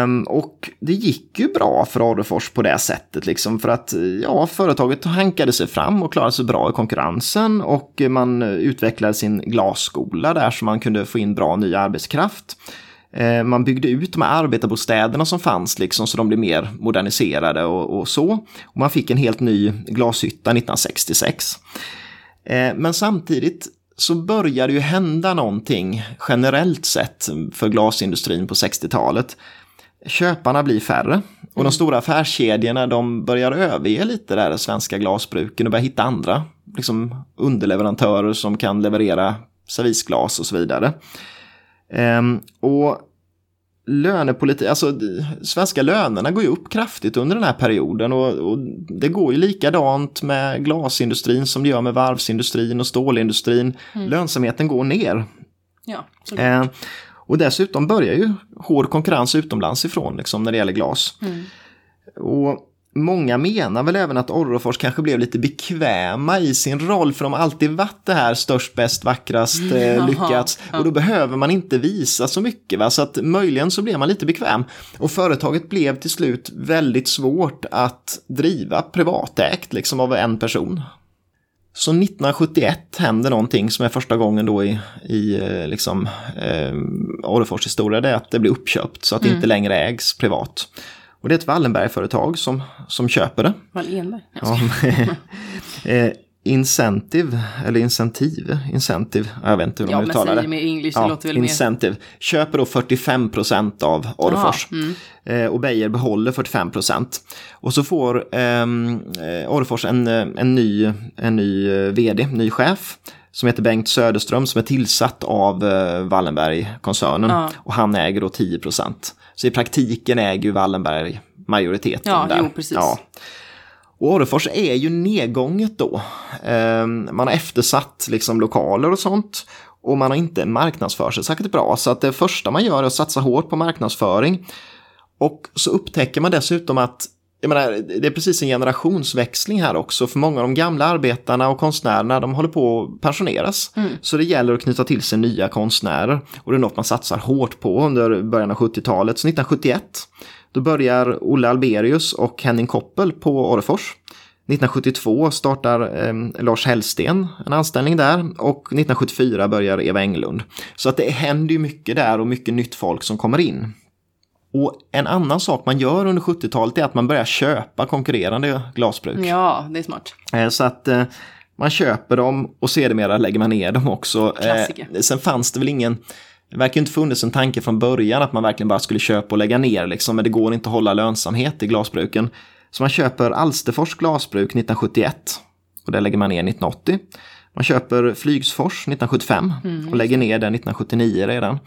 A: Um, och det gick ju bra för Orrefors på det sättet, liksom, för att ja, företaget hankade sig fram och klarade sig bra i konkurrensen och man utvecklade sin glasskola där så man kunde få in bra ny arbetskraft. Ehm, man byggde ut de här arbetarbostäderna som fanns liksom, så de blev mer moderniserade och, och så. Och man fick en helt ny glashytta 1966. Ehm, men samtidigt så började ju hända någonting generellt sett för glasindustrin på 60-talet. Köparna blir färre och de stora affärskedjorna de börjar överge lite där svenska glasbruken och börjar hitta andra liksom underleverantörer som kan leverera servisglas och så vidare. Ehm, och lönepolitik, alltså svenska lönerna går ju upp kraftigt under den här perioden och, och, det går ju likadant med glasindustrin som det gör med varvsindustrin och stålindustrin. Mm. Lönsamheten går ner.
B: Ja,
A: eh, och dessutom börjar ju hård konkurrens utomlands ifrån liksom, när det gäller glas.
B: Mm.
A: Och Många menar väl även att Orrefors kanske blev lite bekväma i sin roll för de har alltid varit det här störst, bäst, vackrast, eh, lyckats. Och då behöver man inte visa så mycket. Va? Så att möjligen så blev man lite bekväm. Och företaget blev till slut väldigt svårt att driva privatägt, liksom av en person. Så 1971 händer någonting som är första gången då i, i eh, liksom, eh, Orrefors historia, det är att det blir uppköpt så att mm. det inte längre ägs privat. Och det är ett Wallenberg-företag som, som köper det.
B: Wallenberg?
A: Ja. eh, Incentive, eller Incentive, Incentive, jag vet inte hur de uttalar det.
B: Ja, men med English, ja, låter väl
A: Incentive, mer. köper då 45% av Orrefors. Mm. Eh, och Beijer behåller 45% Och så får ehm, eh, Orrefors en, en, ny, en ny eh, vd, ny chef som heter Bengt Söderström som är tillsatt av eh, Wallenberg-koncernen. Ja. Och han äger då 10 så i praktiken äger ju Wallenberg majoriteten
B: ja,
A: där.
B: Jo, precis. Ja.
A: Och Orrefors är ju nedgånget då. Ehm, man har eftersatt liksom lokaler och sånt. Och man har inte marknadsfört sig särskilt bra. Så att det första man gör är att satsa hårt på marknadsföring. Och så upptäcker man dessutom att jag menar, det är precis en generationsväxling här också, för många av de gamla arbetarna och konstnärerna de håller på att pensioneras. Mm. Så det gäller att knyta till sig nya konstnärer och det är något man satsar hårt på under början av 70-talet. Så 1971 då börjar Olle Alberius och Henning Koppel på Orrefors. 1972 startar eh, Lars Hellsten en anställning där och 1974 börjar Eva Englund. Så att det händer ju mycket där och mycket nytt folk som kommer in. Och en annan sak man gör under 70-talet är att man börjar köpa konkurrerande glasbruk.
B: Ja, det är smart.
A: Eh, så att eh, man köper dem och sedermera lägger man ner dem också.
B: Eh, Klassiker.
A: Sen fanns det väl ingen, det verkar inte funnits en tanke från början att man verkligen bara skulle köpa och lägga ner, liksom, men det går inte att hålla lönsamhet i glasbruken. Så man köper Alsterfors glasbruk 1971 och det lägger man ner 1980. Man köper Flygsfors 1975 mm, och lägger ner den 1979 redan.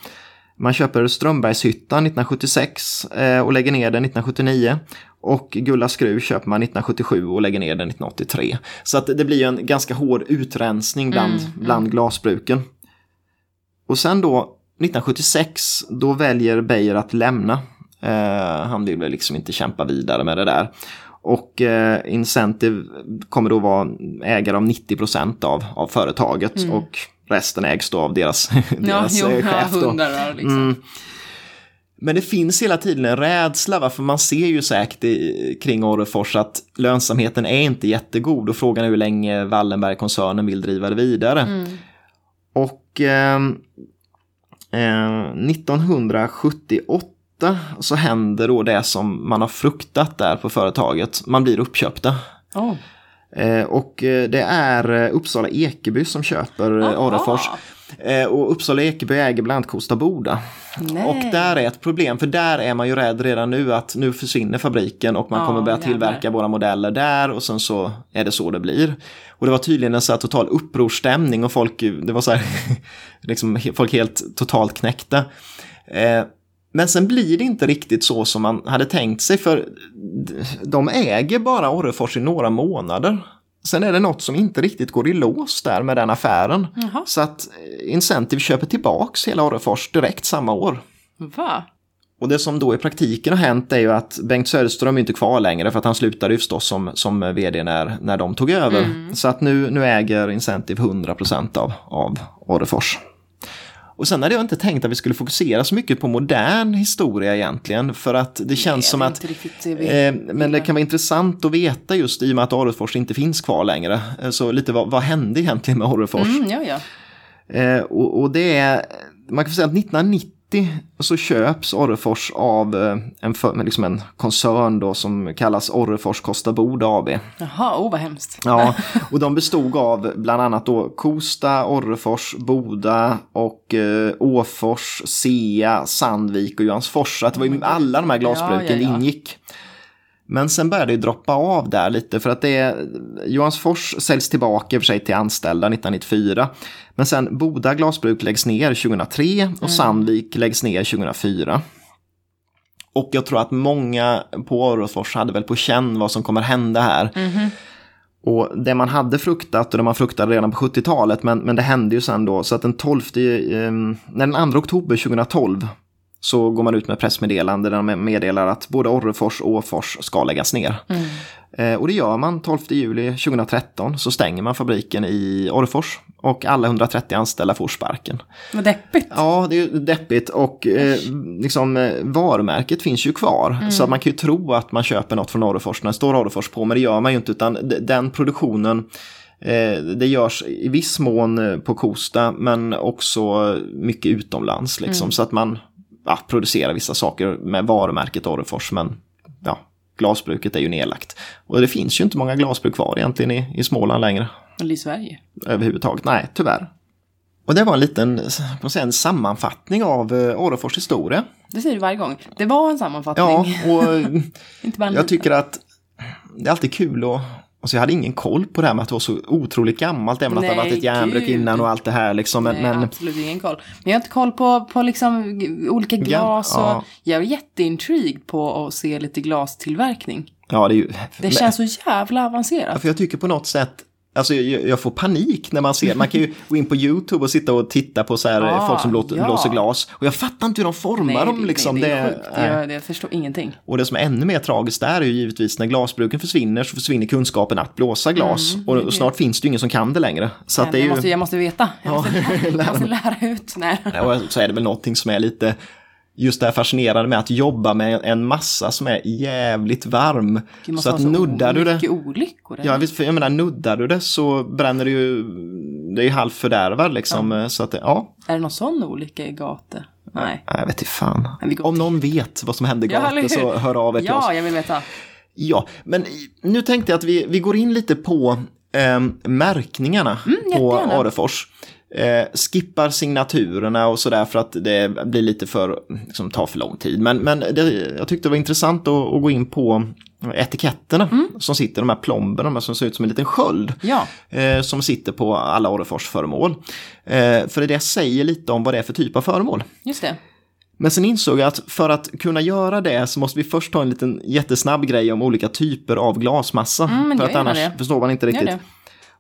A: Man köper Strömbergshyttan 1976 eh, och lägger ner den 1979. Och Gulla Skruv köper man 1977 och lägger ner den 1983. Så att det blir en ganska hård utrensning bland, mm, mm. bland glasbruken. Och sen då 1976, då väljer Beijer att lämna. Eh, han vill väl liksom inte kämpa vidare med det där. Och eh, Incentive kommer då vara ägare av 90 av, av företaget. Mm. Och resten ägs då av deras, deras
B: ja, jo,
A: eh, chef.
B: Då. Hundar, liksom. Mm.
A: Men det finns hela tiden en rädsla, va? för man ser ju säkert i, kring Orrefors att lönsamheten är inte jättegod och frågan är hur länge Wallenberg-koncernen vill driva det vidare. Mm. Och eh, eh, 1978 så händer då det som man har fruktat där på företaget. Man blir uppköpta.
B: Oh.
A: Eh, och eh, det är eh, Uppsala Ekeby som köper Orrefors. Och Uppsala Ekeby äger bland annat Kosta Boda.
B: Nej.
A: Och där är ett problem, för där är man ju rädd redan nu att nu försvinner fabriken och man oh, kommer börja tillverka våra modeller där och sen så är det så det blir. Och det var tydligen en så här total upprorsstämning och folk, det var så här, liksom folk helt totalt knäckta. Men sen blir det inte riktigt så som man hade tänkt sig för de äger bara Orrefors i några månader. Sen är det något som inte riktigt går i lås där med den affären.
B: Jaha.
A: Så att Incentive köper tillbaks hela Orrefors direkt samma år.
B: Va?
A: Och det som då i praktiken har hänt är ju att Bengt Söderström är inte kvar längre för att han slutade ju förstås som, som vd när, när de tog över. Mm. Så att nu, nu äger Incentive 100% av, av Orrefors. Och sen hade jag inte tänkt att vi skulle fokusera så mycket på modern historia egentligen. För att det känns
B: Nej,
A: som att...
B: det
A: Eh, men det kan vara intressant att veta just i och med att Orrefors inte finns kvar längre. Eh, Så lite vad, vad hände egentligen med Orrefors?
B: Mm, ja, ja.
A: Eh, och, och det är, man kan säga att 1990 så köps Orrefors av eh, en, liksom en koncern då som kallas Orrefors Kosta Boda AB.
B: Jaha, oh vad hemskt.
A: Ja, och de bestod av bland annat då Kosta, Orrefors, Boda och eh, Åfors, Sea, Sandvik och Johansfors. Så att det var ju alla de här glasbruken
B: Ja, ja, ja.
A: ingick. Men sen började det droppa av där lite för att det är, Johansfors säljs tillbaka i och för sig till anställda 1994. Men sen Boda glasbruk läggs ner 2003 och Sandvik läggs ner 2004. Och jag tror att många på Orrefors hade väl på känn vad som kommer hända här. Och det man hade fruktat och det man fruktade redan på 70-talet, men, men det hände ju sen då. Så att den 12, eh, när den 2 oktober 2012 så går man ut med pressmeddelande där de meddelar att både Orrefors och Åfors ska läggas ner. Eh, och det gör man 12 juli 2013 så stänger man fabriken i Orrefors och alla 130 anställda får sparken.
B: Vad deppigt.
A: Ja, det är deppigt och eh, liksom, eh, varumärket finns ju kvar. Så att man kan ju tro att man köper något från Orrefors när det står Orrefors på, men det gör man ju inte. Utan den produktionen, eh, det görs i viss mån på Kosta, men också mycket utomlands. Liksom, Så att man ja, producerar vissa saker med varumärket Orrefors, men ja, glasbruket är ju nedlagt. Och det finns ju inte många glasbruk kvar egentligen i, i Småland längre
B: Eller i Sverige.
A: överhuvudtaget. Nej, tyvärr. Och det var en liten säga, en sammanfattning av eh, Orrefors historia.
B: Det säger du varje gång. Det var en sammanfattning.
A: Ja, och jag tycker att det är alltid kul att Alltså jag hade ingen koll på det här med att det var så otroligt gammalt, även att det
B: Nej,
A: har varit ett järnbruk
B: gud.
A: innan och allt det här liksom. Men,
B: Nej,
A: men
B: absolut ingen koll. Men jag har inte koll på, på liksom olika glas och
A: ja.
B: jag är jätteintrigued på att se lite glastillverkning.
A: ja, det ju...
B: Det känns så jävla avancerat.
A: För jag tycker på något sätt, alltså jag, jag får panik när man ser, man kan ju gå in på YouTube och sitta och titta på så här
B: Ah,
A: folk som blåser,
B: ja.
A: blåser glas. Och jag fattar inte hur de formar dem liksom.
B: nej, det är sjukt.
A: nej.
B: Jag, jag förstår ingenting.
A: Och det som är ännu mer tragiskt där är ju givetvis när glasbruken försvinner så försvinner kunskapen att blåsa glas. och, och snart finns det ju ingen som kan det längre. Så att det är
B: jag,
A: ju...
B: måste, jag måste veta. Jag måste, lära, jag måste lära ut. Nej.
A: Och så är det väl någonting som är lite just det här fascinerande med att jobba med en massa som är jävligt varm. Så att
B: vara
A: nuddar du det,
B: olyckor.
A: ja, visst, för jag menar nuddar du det så bränner det ju, det är ju halvt fördärvad liksom. Så att ja,
B: Är det någon sån olycka i Gate? Nej.
A: Nej, jag vet inte fan. Om någon vet vad som hände i
B: Ja,
A: Gate
B: hur?
A: så hör av er till oss.
B: Ja, jag vill veta.
A: Ja, men nu tänkte jag att vi, vi går in lite på eh, märkningarna på
B: Mm, jättegärna.
A: Arefors. Eh, skippar signaturerna och sådär för att det blir lite för, liksom, tar för lång tid. Men, men det, jag tyckte det var intressant att, att gå in på etiketterna
B: Mm. som
A: sitter, de här plomberna de här som ser ut som en liten sköld.
B: Ja.
A: Eh, som sitter på alla Orrefors föremål. Eh, för det säger lite om vad det är för typ av föremål.
B: Just det.
A: Men sen insåg jag att för att kunna göra det så måste vi först ta en liten jättesnabb grej om olika typer av glasmassa.
B: Mm,
A: för att annars
B: det.
A: förstår man inte riktigt.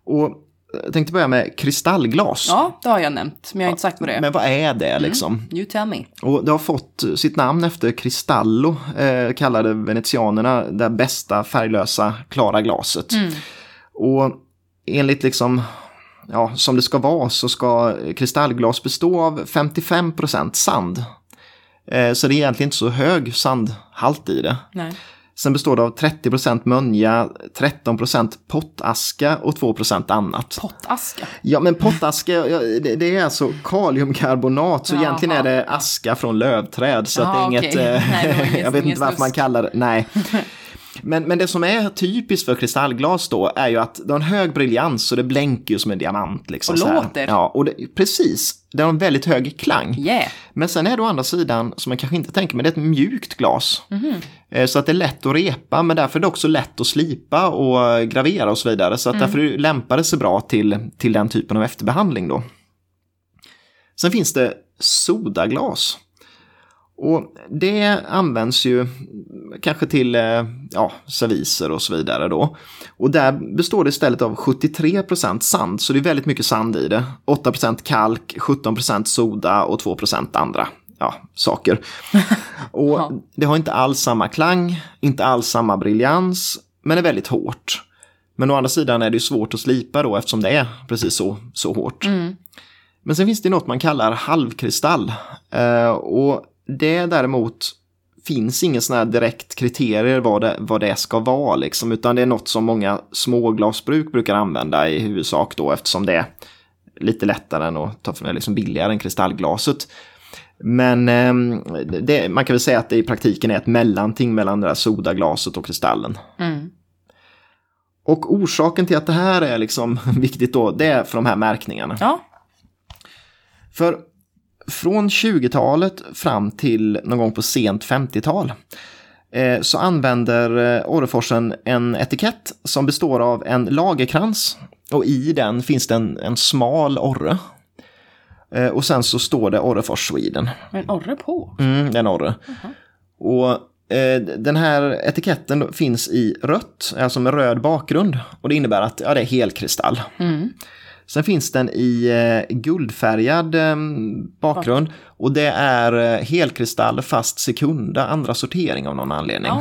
A: Och jag tänkte börja med kristallglas.
B: Ja, det har jag nämnt. Men jag har inte sagt vad det är.
A: Men vad är det liksom?
B: You tell me.
A: Och det har fått sitt namn efter Cristallo, eh, kallade venetianerna det bästa färglösa klara glaset. Och enligt liksom, ja, som det ska vara så ska kristallglas bestå av 55% sand. Eh, så det är egentligen inte så hög sandhalt i det.
B: Nej.
A: Sen består det av 30% mönja, 13% pottaska och 2% annat.
B: Pottaska.
A: Ja, men pottaska, det, är alltså kaliumkarbonat, så
B: Jaha.
A: egentligen är det aska från lövträd. Så att det är
B: Jaha,
A: inget,
B: okej.
A: eh,
B: Nej, det
A: jag vet inte varför man kallar det, nej. Men, men det som är typiskt för kristallglas då är ju att det har en hög briljans och det blänker ju som en diamant. Liksom,
B: Och
A: så här.
B: låter.
A: Ja, och det, precis. Det har en väldigt hög klang.
B: Yeah.
A: Men sen är det å andra sidan, som man kanske inte tänker, men det är ett mjukt glas. Eh, Så att det är lätt att repa, men därför är det också lätt att slipa och gravera och så vidare. Så att därför lämpar det sig bra till, till den typen av efterbehandling då. Sen finns det sodaglas. Och det används ju kanske till eh, ja, serviser och så vidare då. Och där består det istället av 73% sand, så det är väldigt mycket sand i det. 8% kalk, 17% soda och 2% andra ja, saker. Och det har inte alls samma klang, inte alls samma briljans, men är väldigt hårt. Men å andra sidan är det ju svårt att slipa då eftersom det är precis så, så hårt. Men sen finns det något man kallar halvkristall. Eh, och det däremot finns ingen sån här direkt kriterier vad det, vad det ska vara liksom, utan det är något som många småglasbruk brukar använda i huvudsak då eftersom det är lite lättare än att ta för liksom billigare än kristallglaset. Men eh, det, man kan väl säga att det i praktiken är ett mellanting mellan det där sodaglaset och kristallen.
B: Mm.
A: Och orsaken till att det här är liksom viktigt då, det är för de här märkningarna.
B: Ja,
A: För från 20-talet fram till någon gång på sent 50-tal eh, så använder eh, Orreforsen en etikett som består av en lagerkrans och i den finns det en, en smal orre. Eh, och sen så står det Orrefors Sweden.
B: men orre på.
A: Mm, en orre. Och eh, den här etiketten finns i rött, alltså med röd bakgrund. Och det innebär att ja, det är helkristall. Sen finns den i eh, guldfärgad eh, bakgrund. Och det är eh, helkristall fast sekunda, andra sortering av någon anledning.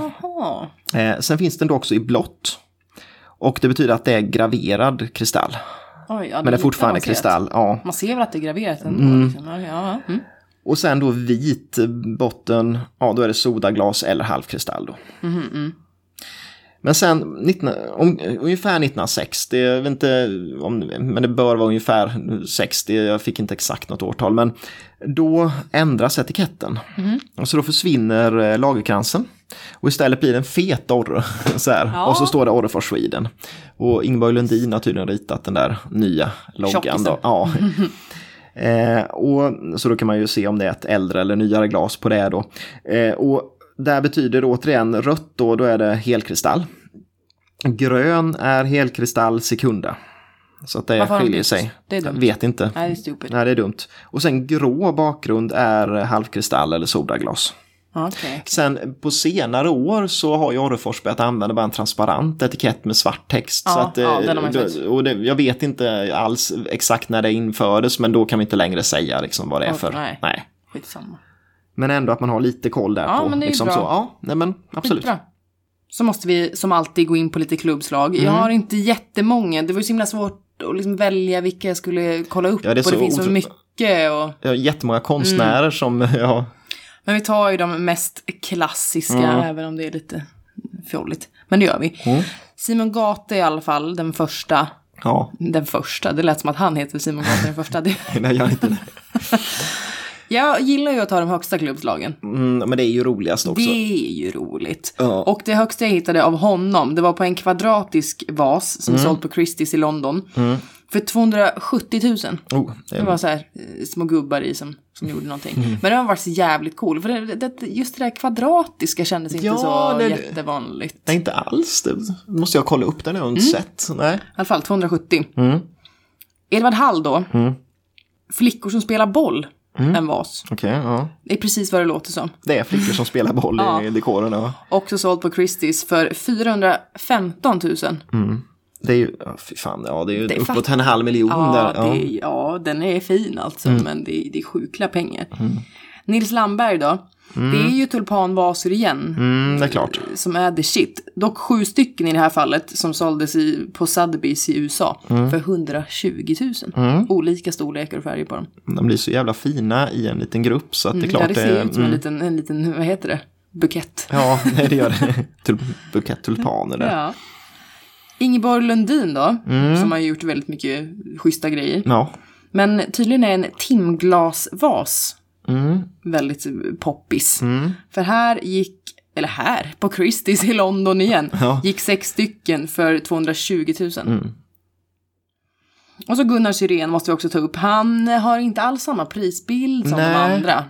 A: Eh, sen finns den då också i blått. Och det betyder att det är graverad kristall.
B: Oj, ja,
A: Men det är fortfarande kristall. Ja.
B: Man ser väl att det är graverat ändå. Liksom. Ja. Mm.
A: Och sen då vit botten, ja då är det sodaglas eller halvkristall då. Men sen, 19, om, ungefär 1960, jag vet inte om, men det bör vara ungefär 60, jag fick inte exakt något årtal, men då ändras etiketten. Och så då försvinner eh, lagerkransen. Och istället blir det en fet orre. Så här.
B: Ja.
A: Och så står det Orrefors Sweden. Och Ingeborg Lundin har tydligen ritat den där nya loggan. Ja. Eh, och, så då kan man ju se om det är ett äldre eller nyare glas på det då. Eh, och där betyder det återigen rött då, då är det helkristall. Grön är helkristall sekunda. Så att det
B: Varför
A: skiljer sig.
B: Det är dumt.
A: Jag vet inte.
B: Nej, det är stupid.
A: Nej, det är dumt. Och sen grå bakgrund är halvkristall eller sodaglas.
B: Okej.
A: Sen på senare år så har ju Orrefors börjat använda bara en transparent etikett med svart text.
B: Ja,
A: så att,
B: ja,
A: eh, då-
B: sett.
A: och det, jag vet inte alls exakt när det infördes men då kan vi inte längre säga liksom vad det är
B: Okej,
A: för.
B: nej.
A: Nej.
B: Skitsamma.
A: Men ändå att man har lite koll där
B: Ja,
A: på.
B: men det är
A: liksom
B: bra.
A: Så, ja, nej men absolut.
B: Bra. Så måste vi som alltid gå in på lite klubbslag.
A: Mm.
B: Jag har inte jättemånga. Det var ju så himla svårt att liksom välja vilka jag skulle kolla upp.
A: Ja, det
B: och det finns så mycket. Och...
A: Jag har jättemånga konstnärer
B: Mm.
A: som, ja,
B: Men vi tar ju de mest klassiska,
A: Mm.
B: även om det är lite fjolligt. Men det gör vi. Simon Gate i alla fall den första.
A: ja,
B: Den första, det lät som att han heter Simon Gate den första. Det...
A: nej jag inte det.
B: Jag gillar ju att ta de högsta klubbslagen.
A: Mm, men det är ju roligast också.
B: Det är ju roligt.
A: Ja.
B: Och det högsta jag hittade av honom, det var på en kvadratisk vas
A: Mm.
B: som såld på Christie's i London. För 270 000.
A: Oh, det
B: Det var så här eh, små gubbar i som, som gjorde någonting.
A: Mm.
B: Men den var faktiskt jävligt cool. För det, det, just det där kvadratiska kändes inte
A: Ja,
B: så
A: det-
B: jättevanligt.
A: nej, inte alls. Det måste jag kolla upp den, jag har
B: Mm.
A: inte sett. Nej.
B: I alla fall 270.
A: Mm.
B: Edvard Hall då. Flickor som spelar boll.
A: Mm.
B: En vas.
A: Okej, ja.
B: Det är precis vad det låter som.
A: Det är flickor som spelar boll
B: Ja.
A: i dekoren. Ja.
B: Också såld på Christie's för 415 000.
A: Det är ju, ja, fy fan, ja, det är ju
B: Det är
A: uppåt en halv miljon
B: Ja,
A: där. Ja.
B: det, ja, den är fin alltså, men det, är- det är sjukliga pengar.
A: Mm.
B: Nils Landberg då. Det är ju tulpanvaser igen.
A: Mm, det är klart.
B: Som är the shit. Dock sju stycken i det här fallet som såldes i, på Sotheby's i USA.
A: Mm.
B: För 120 000. Olika storlekar och färger på dem.
A: De blir så jävla fina i en liten grupp så att det är
B: Ja,
A: klart
B: det ser ut som en
A: mm.
B: liten, en liten, vad heter det? Bukett.
A: Ja, nej, det gör det. Tul bukett tulpaner där.
B: Ja. Ingeborg Lundin då,
A: Mm.
B: som har gjort väldigt mycket schyssta grejer.
A: Ja.
B: Men tydligen är en timglasvas
A: Mm.
B: väldigt poppis. För här gick, eller här, på Christie's i London igen,
A: Ja.
B: gick sex stycken för 220 000. Och så Gunnar Syrén måste vi också ta upp. Han har inte alls samma prisbild som de
A: Nej.
B: andra.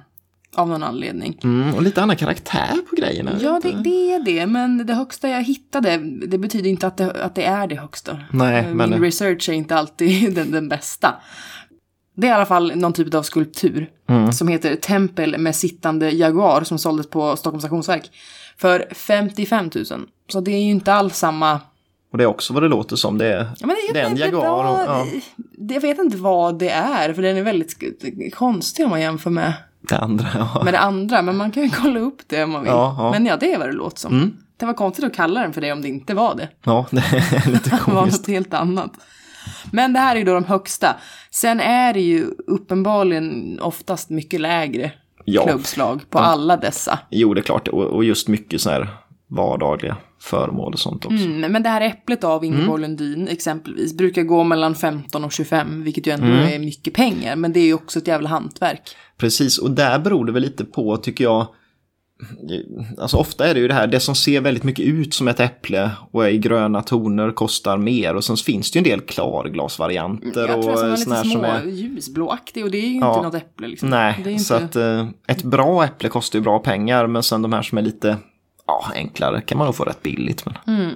B: Av någon anledning.
A: Mm, och lite annan karaktär på grejerna.
B: Ja, det, det är det. Men det högsta jag hittade, det betyder inte att det, att det är det högsta.
A: Nej,
B: Min
A: men-
B: research är inte alltid den, den bästa. Det är i alla fall någon typ av skulptur.
A: Mm.
B: Som heter Tempel med sittande jaguar som såldes på Stockholms Auktionsverk. För 55 000. Så det är ju inte alls samma...
A: Och det är också vad det låter som. Det är,
B: Ja, det,
A: är en jaguar. Och, ja,
B: Jag vet inte vad det är, för den är väldigt konstig om man jämför med,
A: det andra. Ja.
B: med det andra. Men man kan ju kolla upp det om man vill.
A: Ja.
B: Men ja, det är vad det låter som. Det var konstigt att kalla den för det om det inte var det.
A: ja, det är lite
B: Det var
A: komiskt.
B: något helt annat. Men det här är ju då de högsta. Sen är det ju uppenbarligen oftast mycket lägre
A: Ja.
B: klubbslag på alla dessa.
A: Jo, det är klart. Och, och just mycket så här vardagliga föremål och sånt också.
B: Mm, men det här äpplet av Ingeborg Lundin exempelvis brukar gå mellan 15 och 25, vilket ju ändå är mycket pengar. Men det är ju också ett jävla hantverk.
A: Precis, och där beror det väl lite på, tycker jag, Alltså ofta är det ju det här, det som ser väldigt mycket ut som ett äpple och är i gröna toner kostar mer. Och sen finns det ju en del klarglasvarianter
B: Jag tror att den
A: och
B: är lite små
A: som är...
B: ljusblåaktig och det är ju
A: Ja.
B: inte något äpple liksom.
A: Nej,
B: inte...
A: så att eh, ett bra äpple kostar ju bra pengar. Men sen de här som är lite ja, enklare kan man nog få rätt billigt. Men...
B: Mm.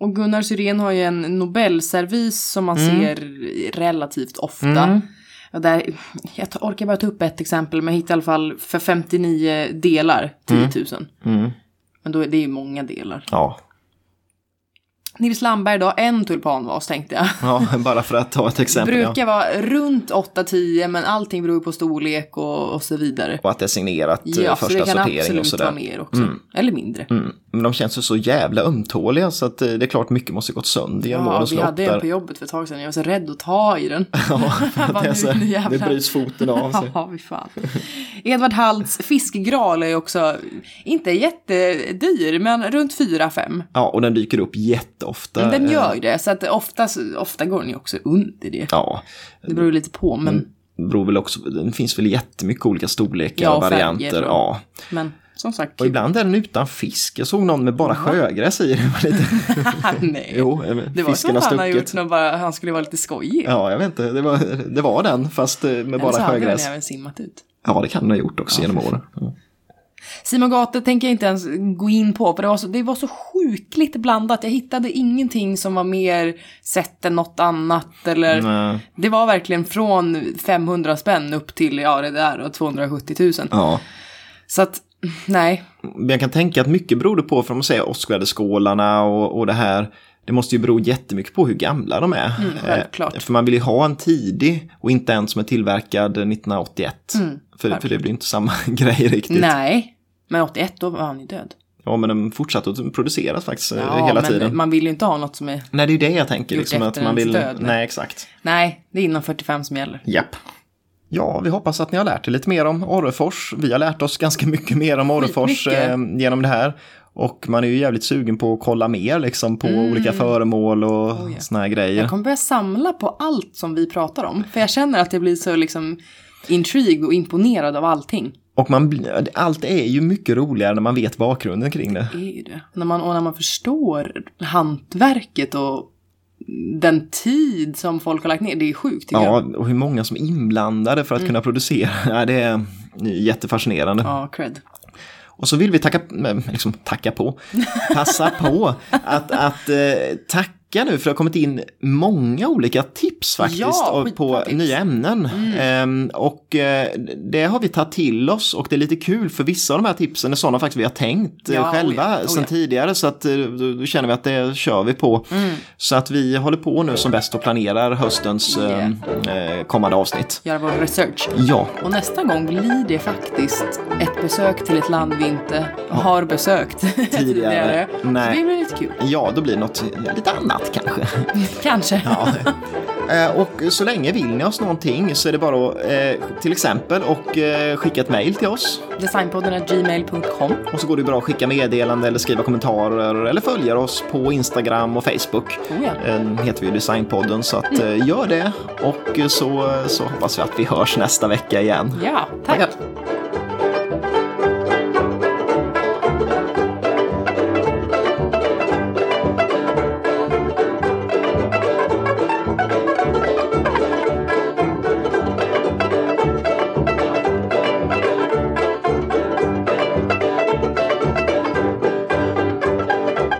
B: Och Gunnar Syrén har ju en Nobelservis som man ser relativt ofta.
A: Mm.
B: Där, jag orkar bara ta upp ett exempel, men jag hittade i alla fall för 59 delar 10 000.
A: Mm.
B: Men då är det ju många delar.
A: Ja.
B: Nils Landberg då, en tulpanvas tänkte jag.
A: ja, bara för att ta ett exempel. Ja.
B: Brukar vara runt 8-10 men allting beror på storlek och, och så vidare.
A: Och att det är signerat eh,
B: Ja, så
A: första
B: det kan
A: sortering och
B: absolut
A: sådär.
B: vara mer också. Eller mindre.
A: Mm. Men de känns ju så jävla ömtåliga så att eh, det är klart mycket måste gått sönder genom
B: Ja,
A: årens
B: vi
A: lopp.
B: hade en på jobbet för ett tag sedan. Jag var så rädd att ta i den.
A: Ja, det, är så, det bryts foten av sig.
B: Ja, fy fan. Edvard Halds fiskgral är också, inte jättedyr, men runt 4-5.
A: Ja, och den dyker upp jätteofta.
B: Men den
A: eh,
B: gör ju det, så att ofta, ofta går den ju också under det.
A: Ja,
B: Det beror ju lite på, men,
A: beror väl också, det finns väl jättemycket olika storlekar
B: Ja,
A: och varianter.
B: färger
A: Ja.
B: men som sagt.
A: Och ibland är den utan fisk. Jag såg någon med bara sjögräs i. Lite,
B: Nej.
A: jo, eh,
B: det var som han har gjort något bara, han skulle vara lite skojig.
A: Ja, jag vet inte. Det var, det var den, fast eh, med
B: Eller så
A: bara
B: hade den
A: sjögräs.
B: även simmat ut.
A: Ja, det kan den ha gjort också genom åren. Ja.
B: Simon Gate tänker jag inte ens gå in på, för det var, så, det var så sjukligt blandat. Jag hittade ingenting som var mer sett än något annat. Eller,
A: Nej.
B: Det var verkligen från 500 spänn upp till, ja det där, och 270 000.
A: Ja.
B: Så att, nej.
A: Men jag kan tänka att mycket beror det på, för man säger Oscarsskålarna och, och det här, det måste ju bero jättemycket på hur gamla de är.
B: Mm.
A: Eh, för man vill ju ha en tidig och inte en som är tillverkad 1981. för, för det blir inte samma grej riktigt.
B: Nej. Men 81 då var han ju död.
A: Ja, men den fortsatte att produceras faktiskt eh,
B: Ja,
A: hela
B: men
A: tiden.
B: man vill ju inte ha något som är...
A: Nej, det är det jag tänker. Liksom, att man vill...
B: död, nej.
A: Exakt.
B: Nej, det är inom 45 som gäller.
A: Japp. Ja, vi hoppas att ni har lärt er lite mer om Orrefors. Vi har lärt oss ganska mycket mer om Orrefors eh, genom det här. Och man är ju jävligt sugen på att kolla mer liksom, på olika föremål och
B: Mm. Oh, ja.
A: såna här grejer.
B: Jag kommer börja samla på allt som vi pratar om. För jag känner att jag blir så liksom intrigued och imponerad av allting.
A: Och man, allt är ju mycket roligare när man vet bakgrunden kring det.
B: Det är ju det. När man, och när man förstår hantverket och den tid som folk har lagt ner. Det är sjukt tycker jag.
A: Ja, och hur många som är inblandade för att kunna producera. Ja, det är jättefascinerande.
B: Ja, cred.
A: Och så vill vi tacka, eh, liksom tacka på, passa på att, att eh, tacka nu för det har kommit in många olika tips faktiskt
B: Ja,
A: på
B: tips. Mm.
A: nya ämnen. Ehm, och eh, det har vi tagit till oss och det är lite kul för vissa av de här tipsen är sådana faktiskt vi har tänkt eh,
B: Ja, oh
A: själva
B: ja, oh
A: sedan
B: ja.
A: tidigare så att eh, då, då känner vi att det kör vi på.
B: Mm.
A: Så att vi håller på nu som bäst och planerar höstens eh, eh, kommande avsnitt.
B: Göra vår research.
A: Ja,
B: Och nästa gång blir det faktiskt ett besök till ett land vi inte har besökt tidigare.
A: Nej.
B: Så det blir lite kul.
A: ja, då blir det något lite annat kanske.
B: Kanske.
A: Ja. Eh, Och så länge vill ni oss någonting så är det bara att eh, till exempel och eh, skicka ett mejl till oss.
B: Designpodden gmail.com.
A: Och så går det bra att skicka meddelande eller skriva kommentarer eller följa oss på Instagram och Facebook.
B: Oh ja.
A: Heter vi Designpodden så att gör det. Och så, så hoppas vi att vi hörs nästa vecka igen.
B: Ja, tack.
A: Tackar.